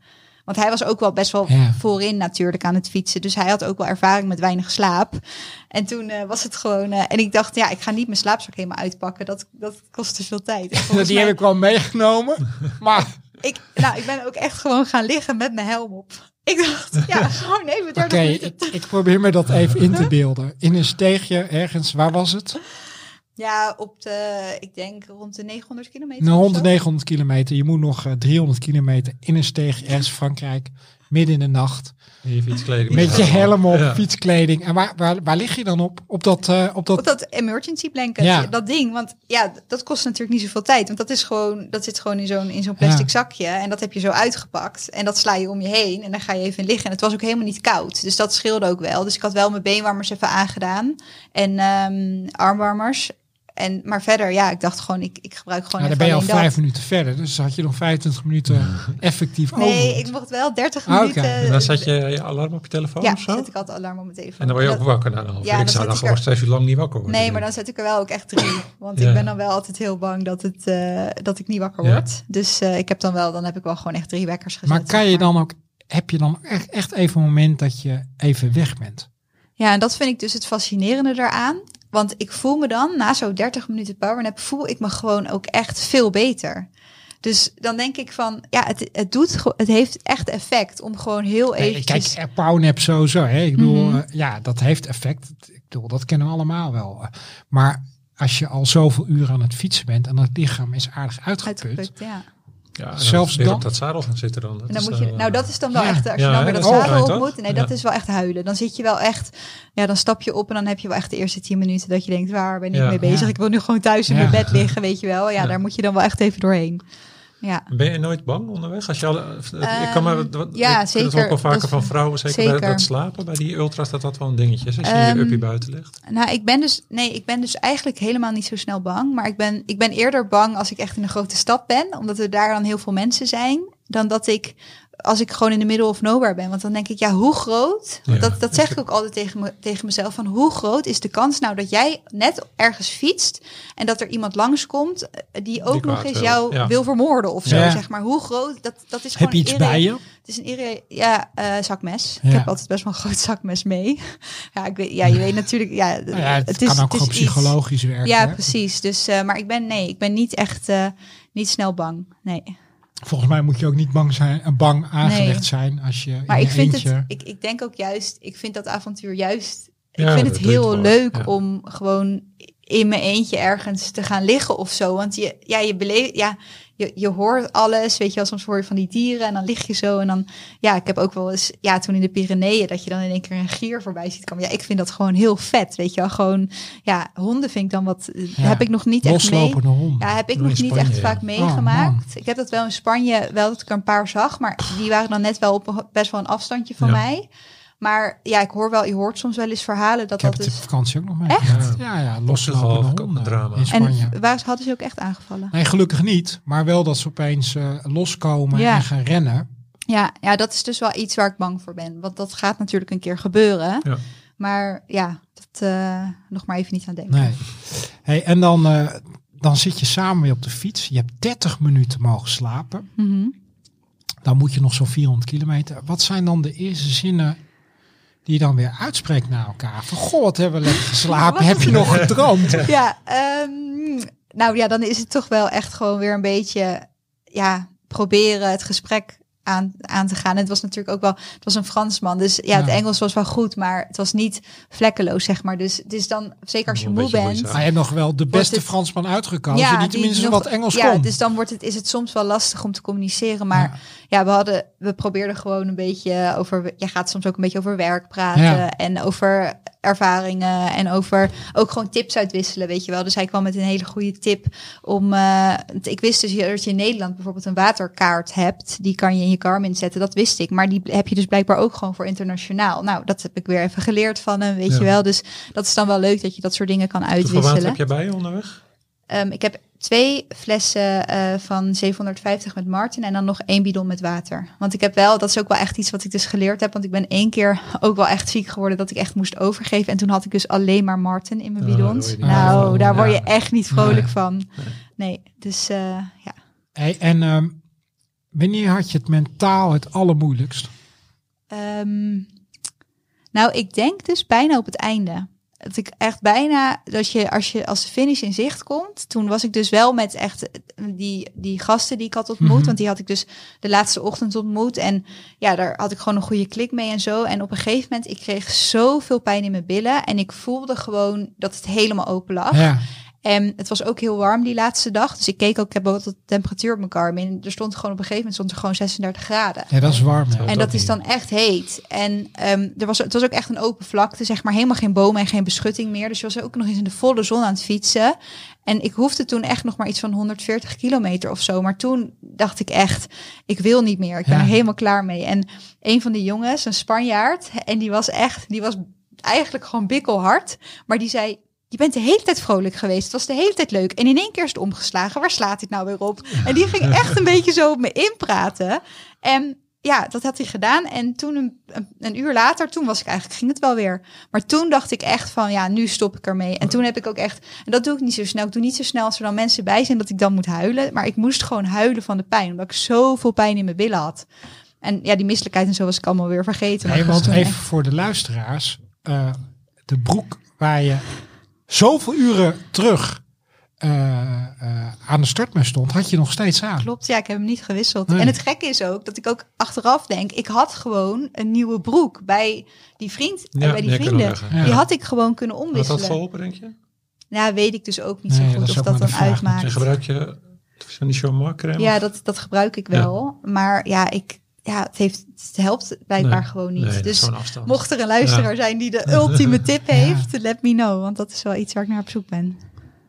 Speaker 2: Want hij was ook wel best wel
Speaker 1: Ja.
Speaker 2: voorin natuurlijk aan het fietsen. Dus hij had ook wel ervaring met weinig slaap. En toen eh, was het gewoon... eh, en ik dacht, ja, ik ga niet mijn slaapzak helemaal uitpakken. Dat, dat kost te veel tijd.
Speaker 1: Die
Speaker 2: mij-
Speaker 1: heb ik wel meegenomen. Maar
Speaker 2: ik, nou, ik ben ook echt gewoon gaan liggen met mijn helm op. Ik dacht, ja, gewoon even 30
Speaker 1: oké,
Speaker 2: minuten.
Speaker 1: ik, ik probeer me dat even in te beelden. In een steegje ergens, waar was het?
Speaker 2: Ja, op de, ik denk rond de 900 kilometer.
Speaker 1: Nou, rond de
Speaker 2: zo.
Speaker 1: 900 kilometer. Je moet nog eh, 300 kilometer in een steegje ergens Frankrijk. Midden in de nacht.
Speaker 3: In je fietskleding.
Speaker 1: Met je helm op,
Speaker 3: Ja.
Speaker 1: fietskleding. En waar, waar, waar lig je dan op? Op dat... eh, op dat
Speaker 2: Op dat emergency blanket,
Speaker 1: Ja.
Speaker 2: dat ding. Want ja, dat kost natuurlijk niet zoveel tijd. Want dat is gewoon, dat zit gewoon in zo'n in zo'n plastic
Speaker 1: Ja.
Speaker 2: zakje. En dat heb je zo uitgepakt. En dat sla je om je heen. En dan ga je even liggen. En het was ook helemaal niet koud. Dus dat scheelde ook wel. Dus ik had wel mijn beenwarmers even aangedaan. En ehm, armwarmers. En, maar verder, ja, ik dacht gewoon, ik, ik gebruik gewoon
Speaker 1: Nou, dan ben je al vijf
Speaker 2: dat.
Speaker 1: minuten verder. Dus had je nog 25 minuten effectief
Speaker 2: Nee,
Speaker 1: over.
Speaker 2: ik mocht wel 30
Speaker 1: Ah, oké.
Speaker 2: minuten.
Speaker 3: En dan zet je je alarm op je telefoon
Speaker 2: ja,
Speaker 3: of zo?
Speaker 2: zet ik altijd alarm op mijn telefoon.
Speaker 3: En dan word je
Speaker 2: Dat-
Speaker 3: ook wakker na een half
Speaker 2: Ja,
Speaker 3: uur. Ik zou dan
Speaker 2: ik
Speaker 3: gewoon
Speaker 2: er-
Speaker 3: steeds lang niet wakker worden.
Speaker 2: Nee, maar dan zet ik er wel ook echt drie. Want
Speaker 3: Ja.
Speaker 2: ik ben dan wel altijd heel bang dat, het, eh, dat ik niet wakker
Speaker 3: Ja.
Speaker 2: word. Dus eh, ik heb dan wel, dan heb ik wel gewoon echt drie wekkers gezet.
Speaker 1: maar kan je dan ook... Heb je dan echt, echt even een moment dat je even weg bent?
Speaker 2: Ja, en dat vind ik dus het fascinerende daaraan. Want ik voel me dan, na zo'n 30 minuten powernap, voel ik me gewoon ook echt veel beter. Dus dan denk ik van, ja, het, het doet, het heeft echt effect om gewoon heel
Speaker 1: Nee,
Speaker 2: eventjes...
Speaker 1: kijk, eh, powernap sowieso. Hè? Ik bedoel,
Speaker 2: Mhm.
Speaker 1: eh, ja, dat heeft effect. Ik bedoel, dat kennen we allemaal wel. Eh, Maar als je al zoveel uur aan het fietsen bent en dat lichaam is aardig uitgeput.
Speaker 2: uitgeput, ja.
Speaker 3: Ja,
Speaker 1: Zelfs dan?
Speaker 3: op dat zadel gaan zitten dan. Dat
Speaker 2: En dan
Speaker 3: is
Speaker 2: moet je,
Speaker 3: wel,
Speaker 2: nou,
Speaker 3: eh,
Speaker 2: dat is dan wel
Speaker 1: Ja.
Speaker 2: echt, als je
Speaker 3: Ja,
Speaker 2: dan
Speaker 3: hè,
Speaker 2: weer dat zadel op moet. Nee,
Speaker 3: Ja.
Speaker 2: dat is wel echt huilen. Dan zit je wel echt, ja, dan stap je op en dan heb je wel echt de eerste tien minuten dat je denkt, waar ben ik
Speaker 3: Ja.
Speaker 2: mee bezig?
Speaker 1: Ja.
Speaker 2: Ik wil nu gewoon thuis in
Speaker 1: Ja.
Speaker 2: mijn bed liggen, weet je wel. Ja,
Speaker 3: Ja.
Speaker 2: daar moet je dan wel echt even doorheen. Ja.
Speaker 3: Ben je nooit bang onderweg? Als je al, ik kan
Speaker 2: Ehm,
Speaker 3: wat-
Speaker 2: ja,
Speaker 3: ik
Speaker 2: zeker.
Speaker 3: ook wel vaker
Speaker 2: Dat-
Speaker 3: van vrouwen, zeker, bij dat slapen. Bij die ultras dat dat wel een dingetje is. Als je
Speaker 2: Ehm,
Speaker 3: je uppie buiten ligt.
Speaker 2: Nou, ik ben dus, nee, ik ben dus eigenlijk helemaal niet zo snel bang. Maar ik ben, ik ben eerder bang als ik echt in een grote stad ben, omdat er daar dan heel veel mensen zijn, dan dat ik als ik gewoon in de middle of nowhere ben. Want dan denk ik, ja, hoe groot?
Speaker 3: Ja,
Speaker 2: dat dat zeg ik ook altijd tegen, me, tegen mezelf. Van hoe groot is de kans nou dat jij net ergens fietst en dat er iemand langskomt eh, die ook nog eens
Speaker 3: wil.
Speaker 2: jou
Speaker 3: Ja.
Speaker 2: wil vermoorden of zo.
Speaker 1: Ja.
Speaker 2: Zeg maar hoe groot? Dat, dat is
Speaker 1: Heb
Speaker 2: gewoon
Speaker 1: je iets bij je?
Speaker 2: Het is een irre, ja, eh, zakmes. Ik heb altijd best wel een groot zakmes mee. ja, ik weet, ja, je weet natuurlijk, ja,
Speaker 1: Nou het,
Speaker 2: is,
Speaker 1: kan ook
Speaker 2: het is iets-
Speaker 1: psychologisch werken.
Speaker 2: Ja,
Speaker 1: hè?
Speaker 2: precies. Dus, eh, maar ik ben, nee, ik ben niet echt, niet snel bang. Nee.
Speaker 1: Volgens mij moet je ook niet bang, zijn, eh, bang aangelegd
Speaker 2: Nee.
Speaker 1: zijn als je
Speaker 2: Maar
Speaker 1: in
Speaker 2: ik
Speaker 1: je
Speaker 2: vind
Speaker 1: eentje...
Speaker 2: het, ik, ik denk ook juist, ik vind dat avontuur juist,
Speaker 3: Ja,
Speaker 2: ik vind het heel leuk
Speaker 3: ja.
Speaker 2: om gewoon in mijn eentje ergens te gaan liggen of zo. Want je, ja, je beleeft, ja, je, je hoort alles, weet je wel, soms hoor je van die dieren en dan lig je zo en dan, ja, ik heb ook wel eens, ja, toen in de Pyreneeën, dat je dan in één keer een gier voorbij ziet komen. Ja, ik vind dat gewoon heel vet, weet je wel, gewoon, ja, honden vind ik dan wat, eh,
Speaker 1: Ja,
Speaker 2: heb ik nog niet echt mee.
Speaker 1: Hond.
Speaker 2: Ja, heb ik nog niet echt
Speaker 3: ja.
Speaker 2: vaak
Speaker 1: Oh,
Speaker 2: meegemaakt. ik heb dat wel in Spanje, wel dat ik er een paar zag, maar die waren dan net wel op best wel een afstandje van
Speaker 3: Ja.
Speaker 2: mij. Maar ja, ik hoor wel, je hoort soms wel eens verhalen dat
Speaker 1: ik heb
Speaker 2: dat
Speaker 1: het op
Speaker 2: dus.
Speaker 1: vakantie ook nog mee.
Speaker 2: Echt?
Speaker 1: Ja, ja, honden
Speaker 3: een drama.
Speaker 1: in Spanje.
Speaker 2: En waar hadden ze ook echt aangevallen?
Speaker 1: Nee, gelukkig niet. Maar wel dat ze opeens eh, loskomen
Speaker 2: Ja.
Speaker 1: en gaan rennen.
Speaker 2: Ja, ja, dat is dus wel iets waar ik bang voor ben. Want dat gaat natuurlijk een keer gebeuren.
Speaker 3: Ja.
Speaker 2: Maar ja, dat eh, nog maar even niet aan denken.
Speaker 1: Nee. Hey, en dan, eh, dan zit je samen weer op de fiets. Je hebt 30 minuten mogen slapen.
Speaker 2: Mhm.
Speaker 1: Dan moet je nog zo'n 400 kilometer. Wat zijn dan de eerste zinnen die dan weer uitspreekt naar elkaar? Van, wat hebben we lekker geslapen. Heb je nog gedroomd?
Speaker 2: Ja, ehm, nou ja, dan is het toch wel echt gewoon weer een beetje ja, proberen het gesprek aan, aan te gaan. En het was natuurlijk ook wel, het was een Fransman, dus ja, het
Speaker 1: Ja.
Speaker 2: Engels was wel goed, maar het was niet vlekkeloos, zeg maar. Dus het is dan, zeker als je moe bent.
Speaker 1: je hebt nog wel de beste
Speaker 2: het-
Speaker 1: Fransman uitgekozen die tenminste
Speaker 2: nog-
Speaker 1: wat Engels
Speaker 2: ja,
Speaker 1: kon.
Speaker 2: dus dan wordt het, is het soms wel lastig om te communiceren. Maar ja, we hadden, we probeerden gewoon een beetje over. Je gaat soms ook een beetje over werk praten
Speaker 1: Ja.
Speaker 2: en over ervaringen en over ook gewoon tips uitwisselen, weet je wel. Dus hij kwam met een hele goede tip om. eh, ik wist dus dat je in Nederland bijvoorbeeld een waterkaart hebt, die kan je in je Garmin zetten. Dat wist ik, maar die heb je dus blijkbaar ook gewoon voor internationaal. Nou, dat heb ik weer even geleerd van hem, weet
Speaker 3: Ja.
Speaker 2: je wel. Dus dat is dan wel leuk dat je dat soort dingen kan
Speaker 3: Hoeveel water
Speaker 2: uitwisselen.
Speaker 3: heb jij bij je onderweg?
Speaker 2: Ehm, ik heb twee flessen eh, van 750 met Martin en dan nog één bidon met water. Want ik heb wel, dat is ook wel echt iets wat ik dus geleerd heb. Want ik ben één keer ook wel echt ziek geworden dat ik echt moest overgeven. En toen had ik dus alleen maar Martin in mijn
Speaker 3: Oh,
Speaker 2: bidons.
Speaker 3: je
Speaker 1: niet
Speaker 2: nou, daar word je
Speaker 3: Ja.
Speaker 2: echt niet vrolijk
Speaker 1: Nee.
Speaker 2: van. Nee, dus eh, ja.
Speaker 1: Hey, en ehm, wanneer had je het mentaal het allermoeilijkst?
Speaker 2: Ehm, nou, ik denk dus bijna op het einde. Dat ik echt bijna, dat je als je als de finish in zicht komt, toen was ik dus wel met echt die, die gasten die ik had ontmoet,
Speaker 1: Mhm.
Speaker 2: want die had ik dus de laatste ochtend ontmoet en ja, daar had ik gewoon een goede klik mee en zo. En op een gegeven moment, ik kreeg zoveel pijn in mijn billen en ik voelde gewoon dat het helemaal open lag.
Speaker 1: Ja,
Speaker 2: En het was ook heel warm die laatste dag, dus ik keek ook, ik heb ook de temperatuur op mijn Garmin. Er stond gewoon op een gegeven moment stond er gewoon 36 graden.
Speaker 1: ja dat is warm.
Speaker 3: Dat
Speaker 2: En dat is dan echt heet. En ehm, er was, het was ook echt een open vlakte, zeg maar. Helemaal geen bomen en geen beschutting meer. Dus je was ook nog eens in de volle zon aan het fietsen. En ik hoefde toen echt nog maar iets van 140 kilometer of zo. Maar toen dacht ik echt, ik wil niet meer. Ik ben
Speaker 1: Ja.
Speaker 2: er helemaal klaar mee. En een van die jongens, een Spanjaard, en die was echt, die was eigenlijk gewoon bikkelhard. Maar die zei, je bent de hele tijd vrolijk geweest. Het was de hele tijd leuk. En in één keer is het omgeslagen. Waar slaat dit nou weer op? En die ging echt een beetje zo op me inpraten. En ja, dat had hij gedaan. En toen een, een, uur later, toen was ik eigenlijk, ging het wel weer. Maar toen dacht ik echt van, ja, nu stop ik ermee. En toen heb ik ook echt, en dat doe ik niet zo snel. Ik doe niet zo snel als er dan mensen bij zijn dat ik dan moet huilen. Maar ik moest gewoon huilen van de pijn, omdat ik zoveel pijn in mijn billen had. En ja, die misselijkheid en zo was ik allemaal weer vergeten.
Speaker 1: Nee, want even
Speaker 2: echt-
Speaker 1: voor de luisteraars. eh, de broek waar je zoveel uren terug eh, eh, aan de start mee stond, had je nog steeds aan.
Speaker 2: Klopt, ja, ik heb hem niet gewisseld.
Speaker 1: Nee.
Speaker 2: En het gekke is ook dat ik ook achteraf denk, ik had gewoon een nieuwe broek bij die vriend, eh,
Speaker 3: Ja,
Speaker 2: bij die vrienden.
Speaker 1: Ja.
Speaker 2: Die had ik gewoon kunnen
Speaker 3: Had
Speaker 2: omwisselen.
Speaker 3: dat geholpen, denk je?
Speaker 2: Ja, weet ik dus ook niet
Speaker 1: Nee,
Speaker 2: zo
Speaker 1: dat
Speaker 2: goed
Speaker 1: is
Speaker 2: of dat dan
Speaker 1: vraag
Speaker 2: uitmaakt.
Speaker 3: En gebruik je van die?
Speaker 2: Ja, dat, dat gebruik ik wel. Maar ja, ik, ja het, heeft, het helpt blijkbaar
Speaker 3: Nee.
Speaker 2: gewoon niet.
Speaker 3: Nee,
Speaker 2: dus mocht er een luisteraar zijn die de ultieme tip heeft, let me know. Want dat is wel iets waar ik naar op zoek ben.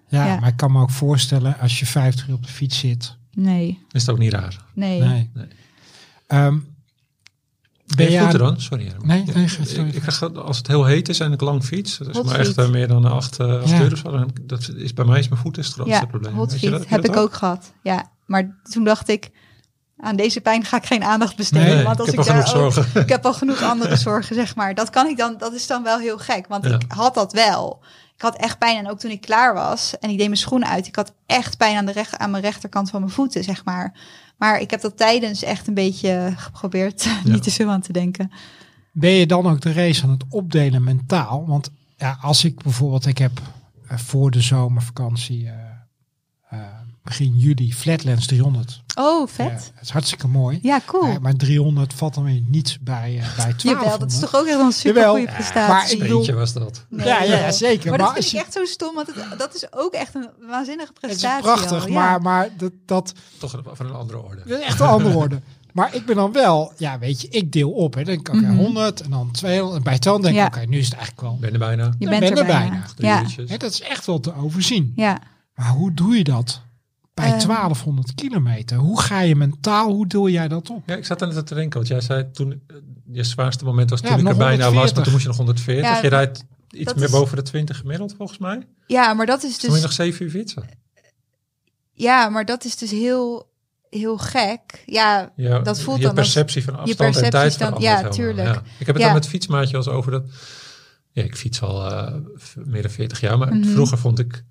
Speaker 1: Ja,
Speaker 2: Ja.
Speaker 1: maar ik kan me ook voorstellen als je 50 uur op de fiets zit.
Speaker 2: Nee,
Speaker 3: Is het ook niet raar?
Speaker 2: nee.
Speaker 1: Nee.
Speaker 3: Nee.
Speaker 1: Ehm,
Speaker 3: Ben
Speaker 1: ben
Speaker 3: je
Speaker 1: aan-
Speaker 3: dan? Sorry.
Speaker 1: Nee,
Speaker 3: Ja,
Speaker 1: nee, sorry.
Speaker 3: ik, ik ga, als het heel heet is en ik lang fiets, dat is
Speaker 2: Hot
Speaker 3: maar echt eh, meer dan 8 uh,
Speaker 1: Ja.
Speaker 3: uur of zo, dan- dat is bij mij is mijn voet is het grootste
Speaker 2: Ja,
Speaker 3: probleem. Dat-
Speaker 2: heb
Speaker 3: je
Speaker 2: ik ook gehad. Ja, maar toen dacht ik, aan deze pijn ga ik geen aandacht besteden.
Speaker 1: Nee,
Speaker 2: want als
Speaker 3: ik
Speaker 2: ik,
Speaker 3: heb
Speaker 2: daar
Speaker 3: genoeg
Speaker 2: ook,
Speaker 3: zorgen.
Speaker 2: ik heb al genoeg andere zorgen, zeg maar. Dat kan ik dan, dat is dan wel heel gek, want
Speaker 3: Ja.
Speaker 2: ik had dat wel. Ik had echt pijn en ook toen ik klaar was en ik deed mijn schoenen uit, ik had echt pijn aan, de recht, aan mijn rechterkant van mijn voeten, zeg maar. Maar ik heb dat tijdens echt een beetje geprobeerd
Speaker 3: Ja.
Speaker 2: niet te veel aan te denken.
Speaker 1: ben je dan ook de race aan het opdelen mentaal? Want ja, als ik bijvoorbeeld, ik heb eh, voor de zomervakantie, eh, eh, begin juli, Flatlands 300.
Speaker 2: Oh,
Speaker 1: Ja,
Speaker 2: vet.
Speaker 1: het is hartstikke mooi.
Speaker 2: Ja, cool.
Speaker 1: Eh, maar 300 valt dan weer niets bij, uh, bij 1200.
Speaker 2: Jawel, dat is toch ook echt een super goede
Speaker 1: Ja,
Speaker 2: prestatie.
Speaker 1: maar bedoel-
Speaker 3: Eentje was dat.
Speaker 2: Nee,
Speaker 1: ja, ja, zeker.
Speaker 2: Maar,
Speaker 1: Maar,
Speaker 2: dat vind
Speaker 1: je,
Speaker 2: ik echt zo stom, want het, dat is ook echt een waanzinnige
Speaker 1: het is
Speaker 2: prestatie.
Speaker 1: prachtig,
Speaker 2: al, ja.
Speaker 1: maar, maar dat, dat
Speaker 3: Toch een- van een andere orde.
Speaker 1: echt een andere orde. Maar ik ben dan wel, ja weet je, ik deel op. Hè. Dan denk ik, oké,
Speaker 2: Mhm.
Speaker 1: 100 en dan 200. En bij 200 denk ik,
Speaker 2: Ja.
Speaker 1: oké, nu is het eigenlijk wel.
Speaker 3: Ben er bijna.
Speaker 2: Je bent
Speaker 1: ben
Speaker 2: er
Speaker 1: er
Speaker 2: bijna. Ja,
Speaker 1: dat is echt wel te overzien.
Speaker 2: ja.
Speaker 1: Maar hoe doe je dat? Bij
Speaker 2: Ehm.
Speaker 1: 1200 kilometer. Hoe ga je mentaal, hoe deel jij dat op?
Speaker 3: Ja, ik zat aan het te denken, want jij zei toen, eh, je zwaarste moment was
Speaker 1: Ja,
Speaker 3: toen ik er bijna was,
Speaker 1: 140.
Speaker 3: maar toen moest je nog 140.
Speaker 2: Ja,
Speaker 3: je rijdt iets meer
Speaker 2: is-
Speaker 3: boven de 20 gemiddeld volgens mij.
Speaker 2: ja, maar dat is
Speaker 3: Dus toen je nog 7 uur fietsen.
Speaker 2: ja, maar dat is dus heel, heel gek. Ja,
Speaker 3: Ja,
Speaker 2: Dat voelt
Speaker 3: je
Speaker 2: dan als-
Speaker 3: perceptie van afstand en tijd
Speaker 2: dan- ja,
Speaker 3: helemaal.
Speaker 2: tuurlijk.
Speaker 3: Ja. Ik heb het
Speaker 2: Ja.
Speaker 3: dan met fietsmaatje als over dat. Ja, ik fiets al eh, meer dan 40 jaar, maar
Speaker 2: Mhm.
Speaker 3: vroeger vond ik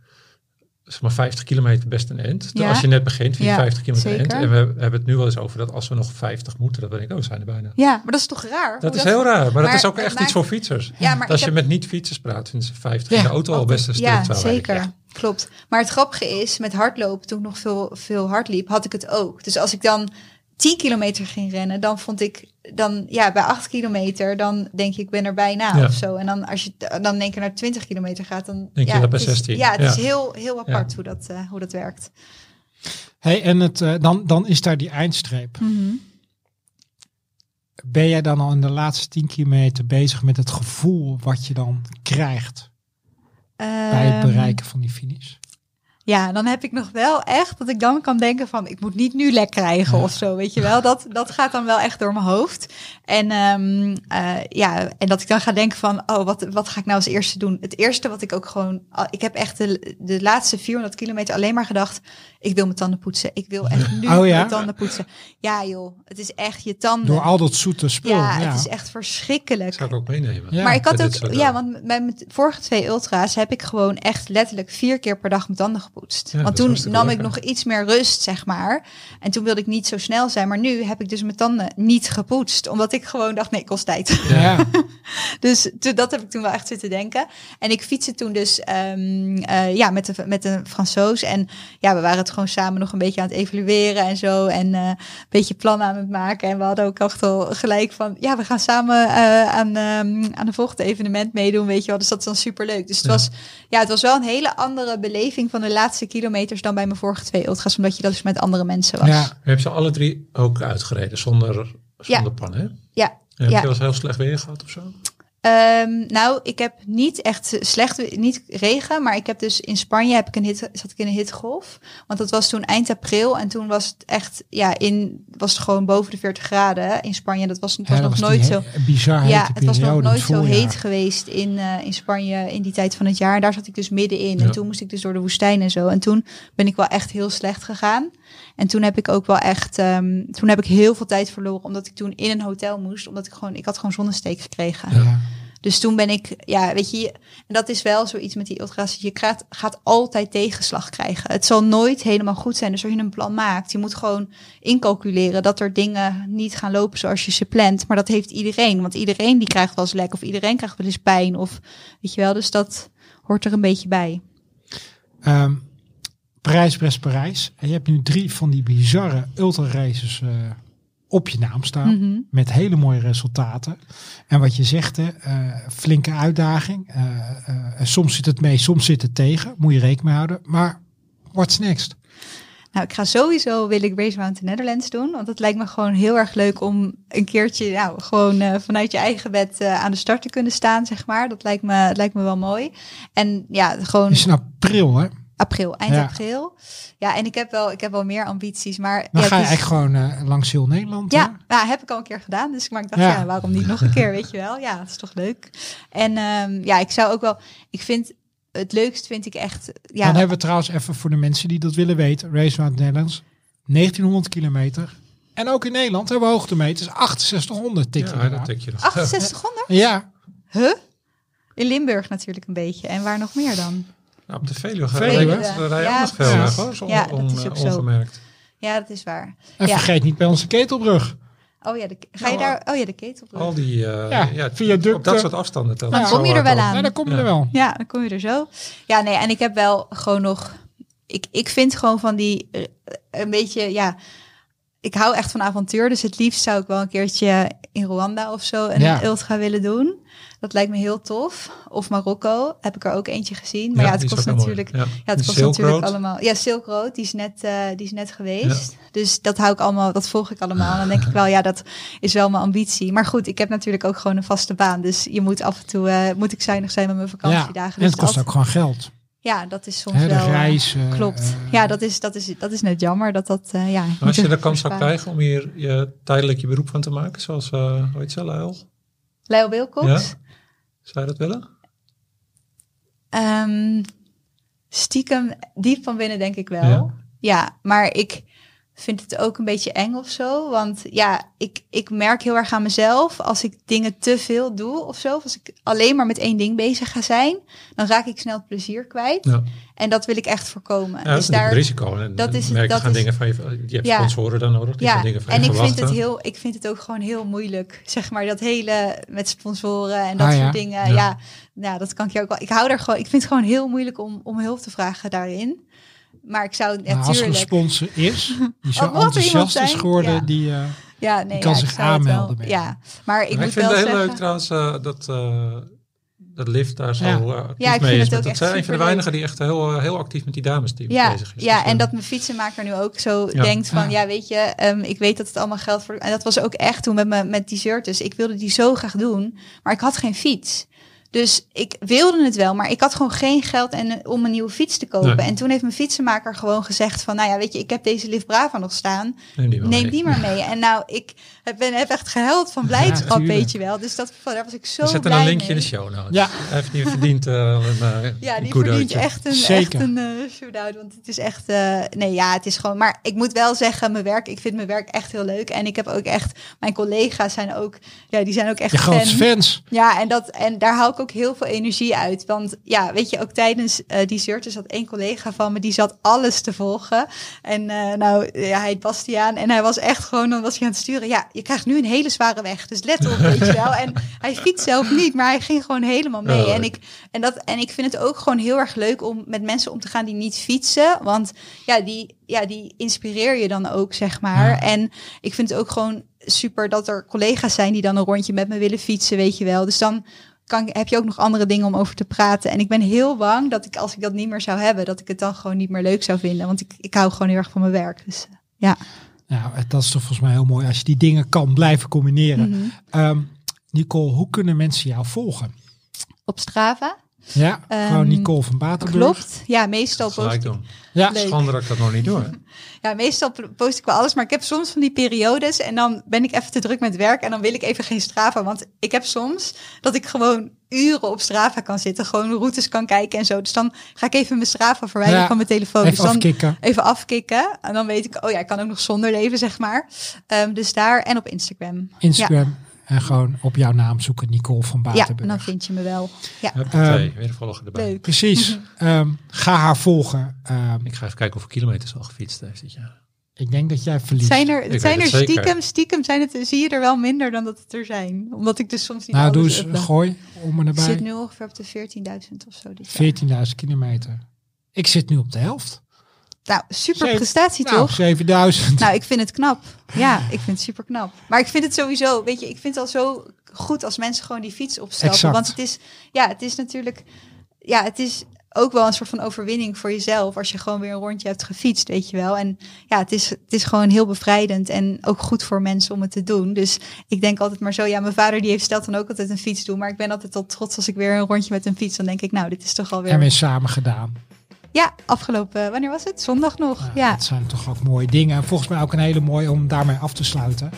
Speaker 3: zeg maar 50 kilometer best een end.
Speaker 2: Ja.
Speaker 3: Als je net begint, vind je
Speaker 2: Ja,
Speaker 3: 50 kilometer een end.
Speaker 2: zeker.
Speaker 3: En we hebben het nu wel eens over dat als we nog 50 moeten, dan ben ik, oh, zijn er bijna.
Speaker 2: ja, maar dat is toch raar?
Speaker 3: Dat is heel raar, maar, dat is ook echt iets voor fietsers.
Speaker 2: Ja, maar
Speaker 3: Als je
Speaker 2: heb-
Speaker 3: met niet-fietsers praat, vinden ze 50
Speaker 1: Ja,
Speaker 3: in de auto al best een stuk.
Speaker 2: Ja, zeker. Klopt. Maar het grappige is, met hardlopen, toen ik nog veel, veel hard liep, had ik het ook. Dus als ik dan 10 kilometer ging rennen, dan vond ik dan ja, bij 8 kilometer, dan denk ik, ik ben er bijna
Speaker 3: Ja.
Speaker 2: of zo. En dan als je dan denk je naar 20 kilometer gaat, dan
Speaker 3: Denk je dat bij
Speaker 2: het is-
Speaker 3: 16.
Speaker 2: Ja, het
Speaker 3: Ja.
Speaker 2: is heel, heel apart
Speaker 3: Ja.
Speaker 2: hoe, dat, eh, hoe dat werkt.
Speaker 1: Hey, en het, eh, dan, dan is daar die eindstreep.
Speaker 2: Mhm.
Speaker 1: Ben jij dan al in de laatste 10 kilometer bezig met het gevoel wat je dan krijgt bij het
Speaker 2: Ehm,
Speaker 1: bereiken van die finish?
Speaker 2: Ja, dan heb ik nog wel echt dat ik dan kan denken van ik moet niet nu lek krijgen of zo, weet je wel. Dat, dat gaat dan wel echt door mijn hoofd. En ehm, eh, ja, en dat ik dan ga denken van oh, wat, wat ga ik nou als eerste doen? Het eerste wat ik ook gewoon, ik heb echt de, de laatste 400 kilometer alleen maar gedacht, ik wil mijn tanden poetsen. Ik wil echt nu
Speaker 1: Oh ja?
Speaker 2: mijn tanden poetsen. Ja joh, het is echt je tanden.
Speaker 1: Door al dat zoete spul.
Speaker 2: ja,
Speaker 1: Ja,
Speaker 2: het is echt verschrikkelijk.
Speaker 3: zou ik ook meenemen.
Speaker 1: Ja.
Speaker 2: Maar ik had ook, ja,
Speaker 3: dingen.
Speaker 2: want bij mijn vorige twee ultra's heb ik gewoon echt letterlijk vier keer per dag mijn tanden gepoetst. Want toen nam ik nog iets meer rust, zeg maar. En toen wilde ik niet zo snel zijn. Maar nu heb ik dus mijn tanden niet gepoetst. Omdat ik gewoon dacht, nee, kost tijd.
Speaker 1: ja.
Speaker 2: Dus dat heb ik toen wel echt zitten denken. En ik fietste toen dus ehm, eh, ja, met, de, met de Fransoos. En ja, we waren het gewoon samen nog een beetje aan het evalueren en zo. En eh, een beetje plannen aan het maken. En we hadden ook echt al gelijk van... Ja, we gaan samen eh, aan, ehm, aan de volgende evenement meedoen, weet je wel. Dus dat is dan superleuk. Dus het,
Speaker 3: Ja.
Speaker 2: was, ja, het was wel een hele andere beleving van de laatste kilometers... dan bij mijn vorige twee ultras. Omdat je dat dus met andere mensen was.
Speaker 1: ja.
Speaker 3: Je hebt ze alle drie ook uitgereden zonder, zonder pan, hè?
Speaker 2: Ja,
Speaker 3: En heb
Speaker 2: Ja.
Speaker 3: je eens heel slecht weer gehad of zo?
Speaker 2: Ehm, nou, ik heb niet echt slecht, niet regen, maar ik heb dus in Spanje heb ik een hit, zat ik in een hittegolf. Want dat was toen eind april en toen was het echt, ja, in, was het gewoon boven de 40 graden in Spanje. Dat was,
Speaker 1: Ja,
Speaker 2: nog
Speaker 1: was
Speaker 2: nooit zo.
Speaker 1: bizar
Speaker 2: Ja, het was nog
Speaker 1: in
Speaker 2: nooit zo heet geweest in, eh, in Spanje in die tijd van het jaar. En daar zat ik dus middenin. En
Speaker 3: Ja.
Speaker 2: toen moest ik dus door de woestijn en zo. En toen ben ik wel echt heel slecht gegaan. En toen heb ik ook wel echt, ehm, toen heb ik heel veel tijd verloren, omdat ik toen in een hotel moest, omdat ik gewoon, ik had gewoon zonnesteek gekregen.
Speaker 1: Ja.
Speaker 2: Dus toen ben ik, ja, weet je, dat is wel zoiets met die ultra's. Je gaat, gaat altijd tegenslag krijgen. Het zal nooit helemaal goed zijn. Dus als je een plan maakt, je moet gewoon incalculeren dat er dingen niet gaan lopen zoals je ze plant. Maar dat heeft iedereen. Want iedereen die krijgt wel eens lek of iedereen krijgt wel eens pijn. Of weet je wel, dus dat hoort er een beetje bij.
Speaker 1: Ehm, Parijs, Brest, Parijs. En je hebt nu drie van die bizarre ultra-races eh, op je naam staan.
Speaker 2: Mhm.
Speaker 1: Met hele mooie resultaten. En wat je zegt, hè, eh, flinke uitdaging. Eh, eh, soms zit het mee, soms zit het tegen. Moet je rekening mee houden. Maar what's next?
Speaker 2: Nou, ik ga sowieso wil ik Race Around the Netherlands doen. Want het lijkt me gewoon heel erg leuk om een keertje nou, gewoon vanuit je eigen bed aan de start te kunnen staan, zeg maar. Dat lijkt me, lijkt me wel mooi. En ja, gewoon
Speaker 1: is in april, hè?
Speaker 2: April, eind
Speaker 1: Ja.
Speaker 2: april. Ja, en ik heb wel, ik heb wel meer ambities, maar...
Speaker 1: Dan
Speaker 2: ja,
Speaker 1: ga je
Speaker 2: is-
Speaker 1: eigenlijk gewoon eh, langs heel Nederland.
Speaker 2: Ja, nou, heb ik al een keer gedaan. Dus maar ik dacht,
Speaker 1: Ja.
Speaker 2: ja. waarom niet nog een keer, weet je wel? Ja, het is toch leuk. En ehm, ja, ik zou ook wel... Ik vind het leukst vind ik echt... Ja,
Speaker 1: Dan hebben we trouwens even voor de mensen die dat willen weten. Race Around the Netherlands. 1900 kilometer. En ook in Nederland hebben we hoogtemeters. 6800 tik je
Speaker 3: ja,
Speaker 1: eraan.
Speaker 3: dat tik je nog.
Speaker 2: 6800?
Speaker 1: Ja,
Speaker 2: Huh? In Limburg natuurlijk een beetje. En waar nog meer dan?
Speaker 3: Nou, op de Veluwe gaan
Speaker 1: Veluwe.
Speaker 3: rijden rijden
Speaker 2: Ja,
Speaker 3: veel weg, hoor. Zo
Speaker 2: Ja,
Speaker 3: on-
Speaker 2: zo.
Speaker 3: ongemerkt.
Speaker 2: Ja, dat is waar.
Speaker 1: en
Speaker 2: Ja.
Speaker 1: vergeet niet bij onze ketelbrug.
Speaker 2: Oh ja, de, ga je
Speaker 3: Nou,
Speaker 2: daar... Oh ja, de ketelbrug.
Speaker 3: Al die, eh
Speaker 1: Ja,
Speaker 3: ja,
Speaker 1: viaducten.
Speaker 3: op dat soort afstanden.
Speaker 2: Dan kom je er wel aan.
Speaker 1: Ja, dan kom je
Speaker 3: Ja.
Speaker 1: er wel.
Speaker 2: Ja, dan kom je er zo. Ja, nee, en ik heb wel gewoon nog. Ik, ik vind gewoon van die eh, een beetje, ja. Ik hou echt van avontuur, dus het liefst zou ik wel een keertje in Rwanda of zo een
Speaker 1: Ja.
Speaker 2: ultra willen doen. Dat lijkt me heel tof. Of Marokko heb ik er ook eentje gezien. Maar ja, het kost natuurlijk.
Speaker 3: Ja.
Speaker 2: Ja, het kost
Speaker 3: Silk
Speaker 2: natuurlijk
Speaker 3: Road.
Speaker 2: allemaal. Ja, Silk Road, die is net, eh, die is net geweest. Dus dat hou ik allemaal, dat volg ik allemaal. En dan denk ik wel, ja, dat is wel mijn ambitie. Maar goed, ik heb natuurlijk ook gewoon een vaste baan. Dus je moet af en toe, eh, moet ik zuinig zijn met mijn vakantiedagen.
Speaker 1: en het
Speaker 2: Dus
Speaker 1: kost
Speaker 2: dat-
Speaker 1: ook gewoon geld.
Speaker 2: ja, dat is soms
Speaker 1: Hè, de
Speaker 2: wel. eh,
Speaker 1: reis.
Speaker 2: klopt. ja, dat is, dat, is, dat is net jammer dat dat. eh, ja,
Speaker 3: als je de kans zou krijgen om hier je, tijdelijk je beroep van te maken, zoals, eh hoe heet ze, Lyle?
Speaker 2: Wilcox.
Speaker 3: Ja. Zou je dat willen?
Speaker 2: Ehm, stiekem diep van binnen denk ik wel.
Speaker 3: Ja.
Speaker 2: Ja. maar ik vind het ook een beetje eng of zo. Want ja, ik, ik merk heel erg aan mezelf als ik dingen te veel doe of zo. Of als ik alleen maar met één ding bezig ga zijn, dan raak ik snel het plezier kwijt.
Speaker 3: Ja,
Speaker 2: En dat wil ik echt voorkomen.
Speaker 3: ja dat
Speaker 2: dus
Speaker 3: is
Speaker 2: daar,
Speaker 3: een risico. En,
Speaker 2: dat is-
Speaker 3: merk je
Speaker 2: dat
Speaker 3: gaan
Speaker 2: is-
Speaker 3: dingen van je, je hebt
Speaker 2: Ja.
Speaker 3: sponsoren dan nodig, die gaan
Speaker 2: ja,
Speaker 3: dingen van
Speaker 2: en ik vind, het heel, ik vind het ook gewoon heel moeilijk. Zeg maar dat hele met sponsoren en dat
Speaker 1: Ah, ja.
Speaker 2: soort dingen.
Speaker 3: Ja.
Speaker 2: Ja. Ja, dat kan ik je ook wel. Ik hou er gewoon. Ik vind het gewoon heel moeilijk om, om hulp te vragen daarin. Maar ik zou
Speaker 1: Nou, als er een
Speaker 2: natuurlijk...
Speaker 1: sponsor is, die zo enthousiast is geworden,
Speaker 2: Ja.
Speaker 1: die... eh,
Speaker 2: ja, nee,
Speaker 1: kan
Speaker 2: ja,
Speaker 1: zich
Speaker 2: wel-
Speaker 1: aanmelden
Speaker 2: Ja, maar ik
Speaker 3: Maar
Speaker 2: moet
Speaker 3: ik vind
Speaker 2: wel
Speaker 3: het heel
Speaker 2: zeggen...
Speaker 3: leuk trouwens uh, dat, uh, dat Lift daar zo
Speaker 1: Ja.
Speaker 3: uh, actief
Speaker 2: Ja, ik
Speaker 3: mee
Speaker 2: vind
Speaker 3: is.
Speaker 2: het ook
Speaker 3: dat
Speaker 2: echt
Speaker 3: zijn een van de weinigen die echt heel, heel actief met die dames team
Speaker 2: Ja,
Speaker 3: bezig is.
Speaker 2: ja
Speaker 3: Dus,
Speaker 2: en dat mijn fietsenmaker nu ook zo
Speaker 3: Ja.
Speaker 2: denkt van,
Speaker 1: Ja.
Speaker 2: ja, weet je, ehm, ik weet dat het allemaal geld voor... En dat was ook echt toen met, me, met die shirts. Ik wilde die zo graag doen, maar ik had geen fiets. Dus ik wilde het wel, maar ik had gewoon geen geld en, om een nieuwe fiets te kopen.
Speaker 3: Nee.
Speaker 2: En toen heeft mijn fietsenmaker gewoon gezegd van, nou ja, weet je, ik heb deze Lift Brava nog staan.
Speaker 3: neem die, wel
Speaker 2: Neem
Speaker 3: mee.
Speaker 2: die maar mee. En nou, ik heb, ben, heb echt gehuild van blijdschap,
Speaker 1: tuurlijk.
Speaker 2: weet je wel. Dus dat, daar was ik zo
Speaker 3: We zetten
Speaker 2: blij
Speaker 3: een linkje
Speaker 2: mee.
Speaker 3: in de show notes.
Speaker 1: Ja.
Speaker 3: Heeft niet verdiend uh, een,
Speaker 2: Ja, die verdient echt een,
Speaker 1: Zeker.
Speaker 2: echt een eh, shout-out. Want het is echt... eh, nee, ja, het is gewoon... Maar ik moet wel zeggen, mijn werk... Ik vind mijn werk echt heel leuk. En ik heb ook echt... Mijn collega's zijn ook... Ja, die zijn ook echt
Speaker 1: je
Speaker 2: fan.
Speaker 1: grootste fans.
Speaker 2: Ja, en, dat, en daar haal ik ook heel veel energie uit. Want ja, weet je, ook tijdens eh die Zurtus zat één collega van me... die zat alles te volgen. En eh, nou, ja, hij heet Bastiaan. En hij was echt gewoon... Dan was hij aan het sturen. Ja, je krijgt nu een hele zware weg. Dus let op, weet je wel. En hij fietst zelf niet, maar hij ging gewoon helemaal mee.
Speaker 3: Oh,
Speaker 2: en, ik, en, dat, en ik vind het ook gewoon heel erg leuk om met mensen om te gaan die niet fietsen. Want ja, die, ja, die inspireer je dan ook, zeg maar.
Speaker 1: Ja.
Speaker 2: En ik vind het ook gewoon super dat er collega's zijn die dan een rondje met me willen fietsen, weet je wel. Dus dan kan, heb je ook nog andere dingen om over te praten. En ik ben heel bang dat ik, als ik dat niet meer zou hebben, dat ik het dan gewoon niet meer leuk zou vinden. Want ik, ik hou gewoon heel erg van mijn werk. Dus eh, ja.
Speaker 1: Nou, dat is toch volgens mij heel mooi als je die dingen kan blijven combineren.
Speaker 2: Mhm.
Speaker 1: Ehm, Nicole, hoe kunnen mensen jou volgen?
Speaker 2: Op Strava.
Speaker 1: Ja,
Speaker 2: Ehm,
Speaker 1: gewoon Nicole van Batenburg.
Speaker 2: Klopt. Ja, meestal post ik
Speaker 3: doen.
Speaker 1: Ja,
Speaker 2: Leuk.
Speaker 3: Schande dat ik dat nog niet doe. hè.
Speaker 2: Ja, meestal post ik wel alles, maar ik heb soms van die periodes en dan ben ik even te druk met werk en dan wil ik even geen Strava, want ik heb soms dat ik gewoon uren op Strava kan zitten, gewoon routes kan kijken en zo. Dus dan ga ik even mijn Strava verwijderen
Speaker 1: Ja,
Speaker 2: van mijn telefoon.
Speaker 1: even
Speaker 2: dus dan
Speaker 1: afkicken.
Speaker 2: even afkicken en dan weet ik, oh ja, ik kan ook nog zonder leven, zeg maar. Ehm, dus daar en op Instagram.
Speaker 1: Instagram. En gewoon op jouw naam zoeken Nicole van
Speaker 2: Ja,
Speaker 1: Batenburg.
Speaker 2: en dan vind je me wel. Ja,
Speaker 1: Ehm,
Speaker 3: twee, weer volgen erbij.
Speaker 2: leuk.
Speaker 1: Precies. Ehm, ga haar volgen. Ehm,
Speaker 3: Ik ga even kijken hoeveel kilometers al gefietst heeft dit jaar.
Speaker 1: Ik denk dat jij verliest.
Speaker 2: Zijn er,
Speaker 3: Ik
Speaker 2: zijn er stiekem, stiekem zijn het, zie je er wel minder dan dat het er zijn. Omdat ik dus soms niet
Speaker 1: nou, doe
Speaker 2: alles
Speaker 1: eens gooi om en
Speaker 2: Ik zit
Speaker 1: erbij.
Speaker 2: nu ongeveer op de 14.000 of zo dit jaar.
Speaker 1: 14.000 kilometer. Ik zit nu op de helft.
Speaker 2: Nou, super
Speaker 1: Zeven-
Speaker 2: prestatie
Speaker 1: Nou,
Speaker 2: toch?
Speaker 1: 7000.
Speaker 2: Nou, ik vind het knap. Ja, ik vind het super knap. Maar ik vind het sowieso, weet je, ik vind het al zo goed als mensen gewoon die fiets opstappen.
Speaker 1: Exact.
Speaker 2: Want het is, ja, het is natuurlijk, ja, het is ook wel een soort van overwinning voor jezelf als je gewoon weer een rondje hebt gefietst, weet je wel. En ja, het is, het is gewoon heel bevrijdend en ook goed voor mensen om het te doen. Dus ik denk altijd maar zo, ja, mijn vader die heeft stelt dan ook altijd een fiets doen, maar ik ben altijd al trots als ik weer een rondje met een fiets, dan denk ik, nou, dit is toch alweer.
Speaker 1: En weer samen gedaan.
Speaker 2: Ja, afgelopen, wanneer was het? Zondag nog. Ja.
Speaker 1: Dat zijn toch ook mooie dingen. En volgens mij ook een hele mooie om daarmee af te sluiten.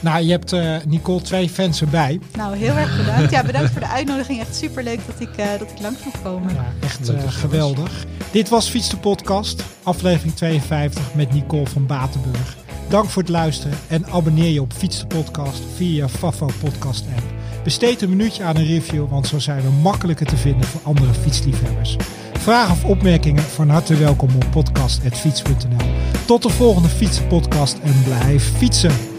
Speaker 1: Nou, je hebt eh, Nicole twee fans erbij.
Speaker 2: Nou, heel erg bedankt. Ja, bedankt voor de uitnodiging. Echt superleuk dat ik, eh, dat ik langs mag komen.
Speaker 1: Ja, echt eh, geweldig. Dit was Fiets de Podcast, aflevering 52 met Nicole van Batenburg. Dank voor het luisteren en abonneer je op Fiets de Podcast via je Favo podcast app. Besteed een minuutje aan een review, want zo zijn we makkelijker te vinden voor andere fietsliefhebbers. Vragen of opmerkingen van harte welkom op podcast.fiets.nl. Tot de volgende Fiets de Podcast en blijf fietsen!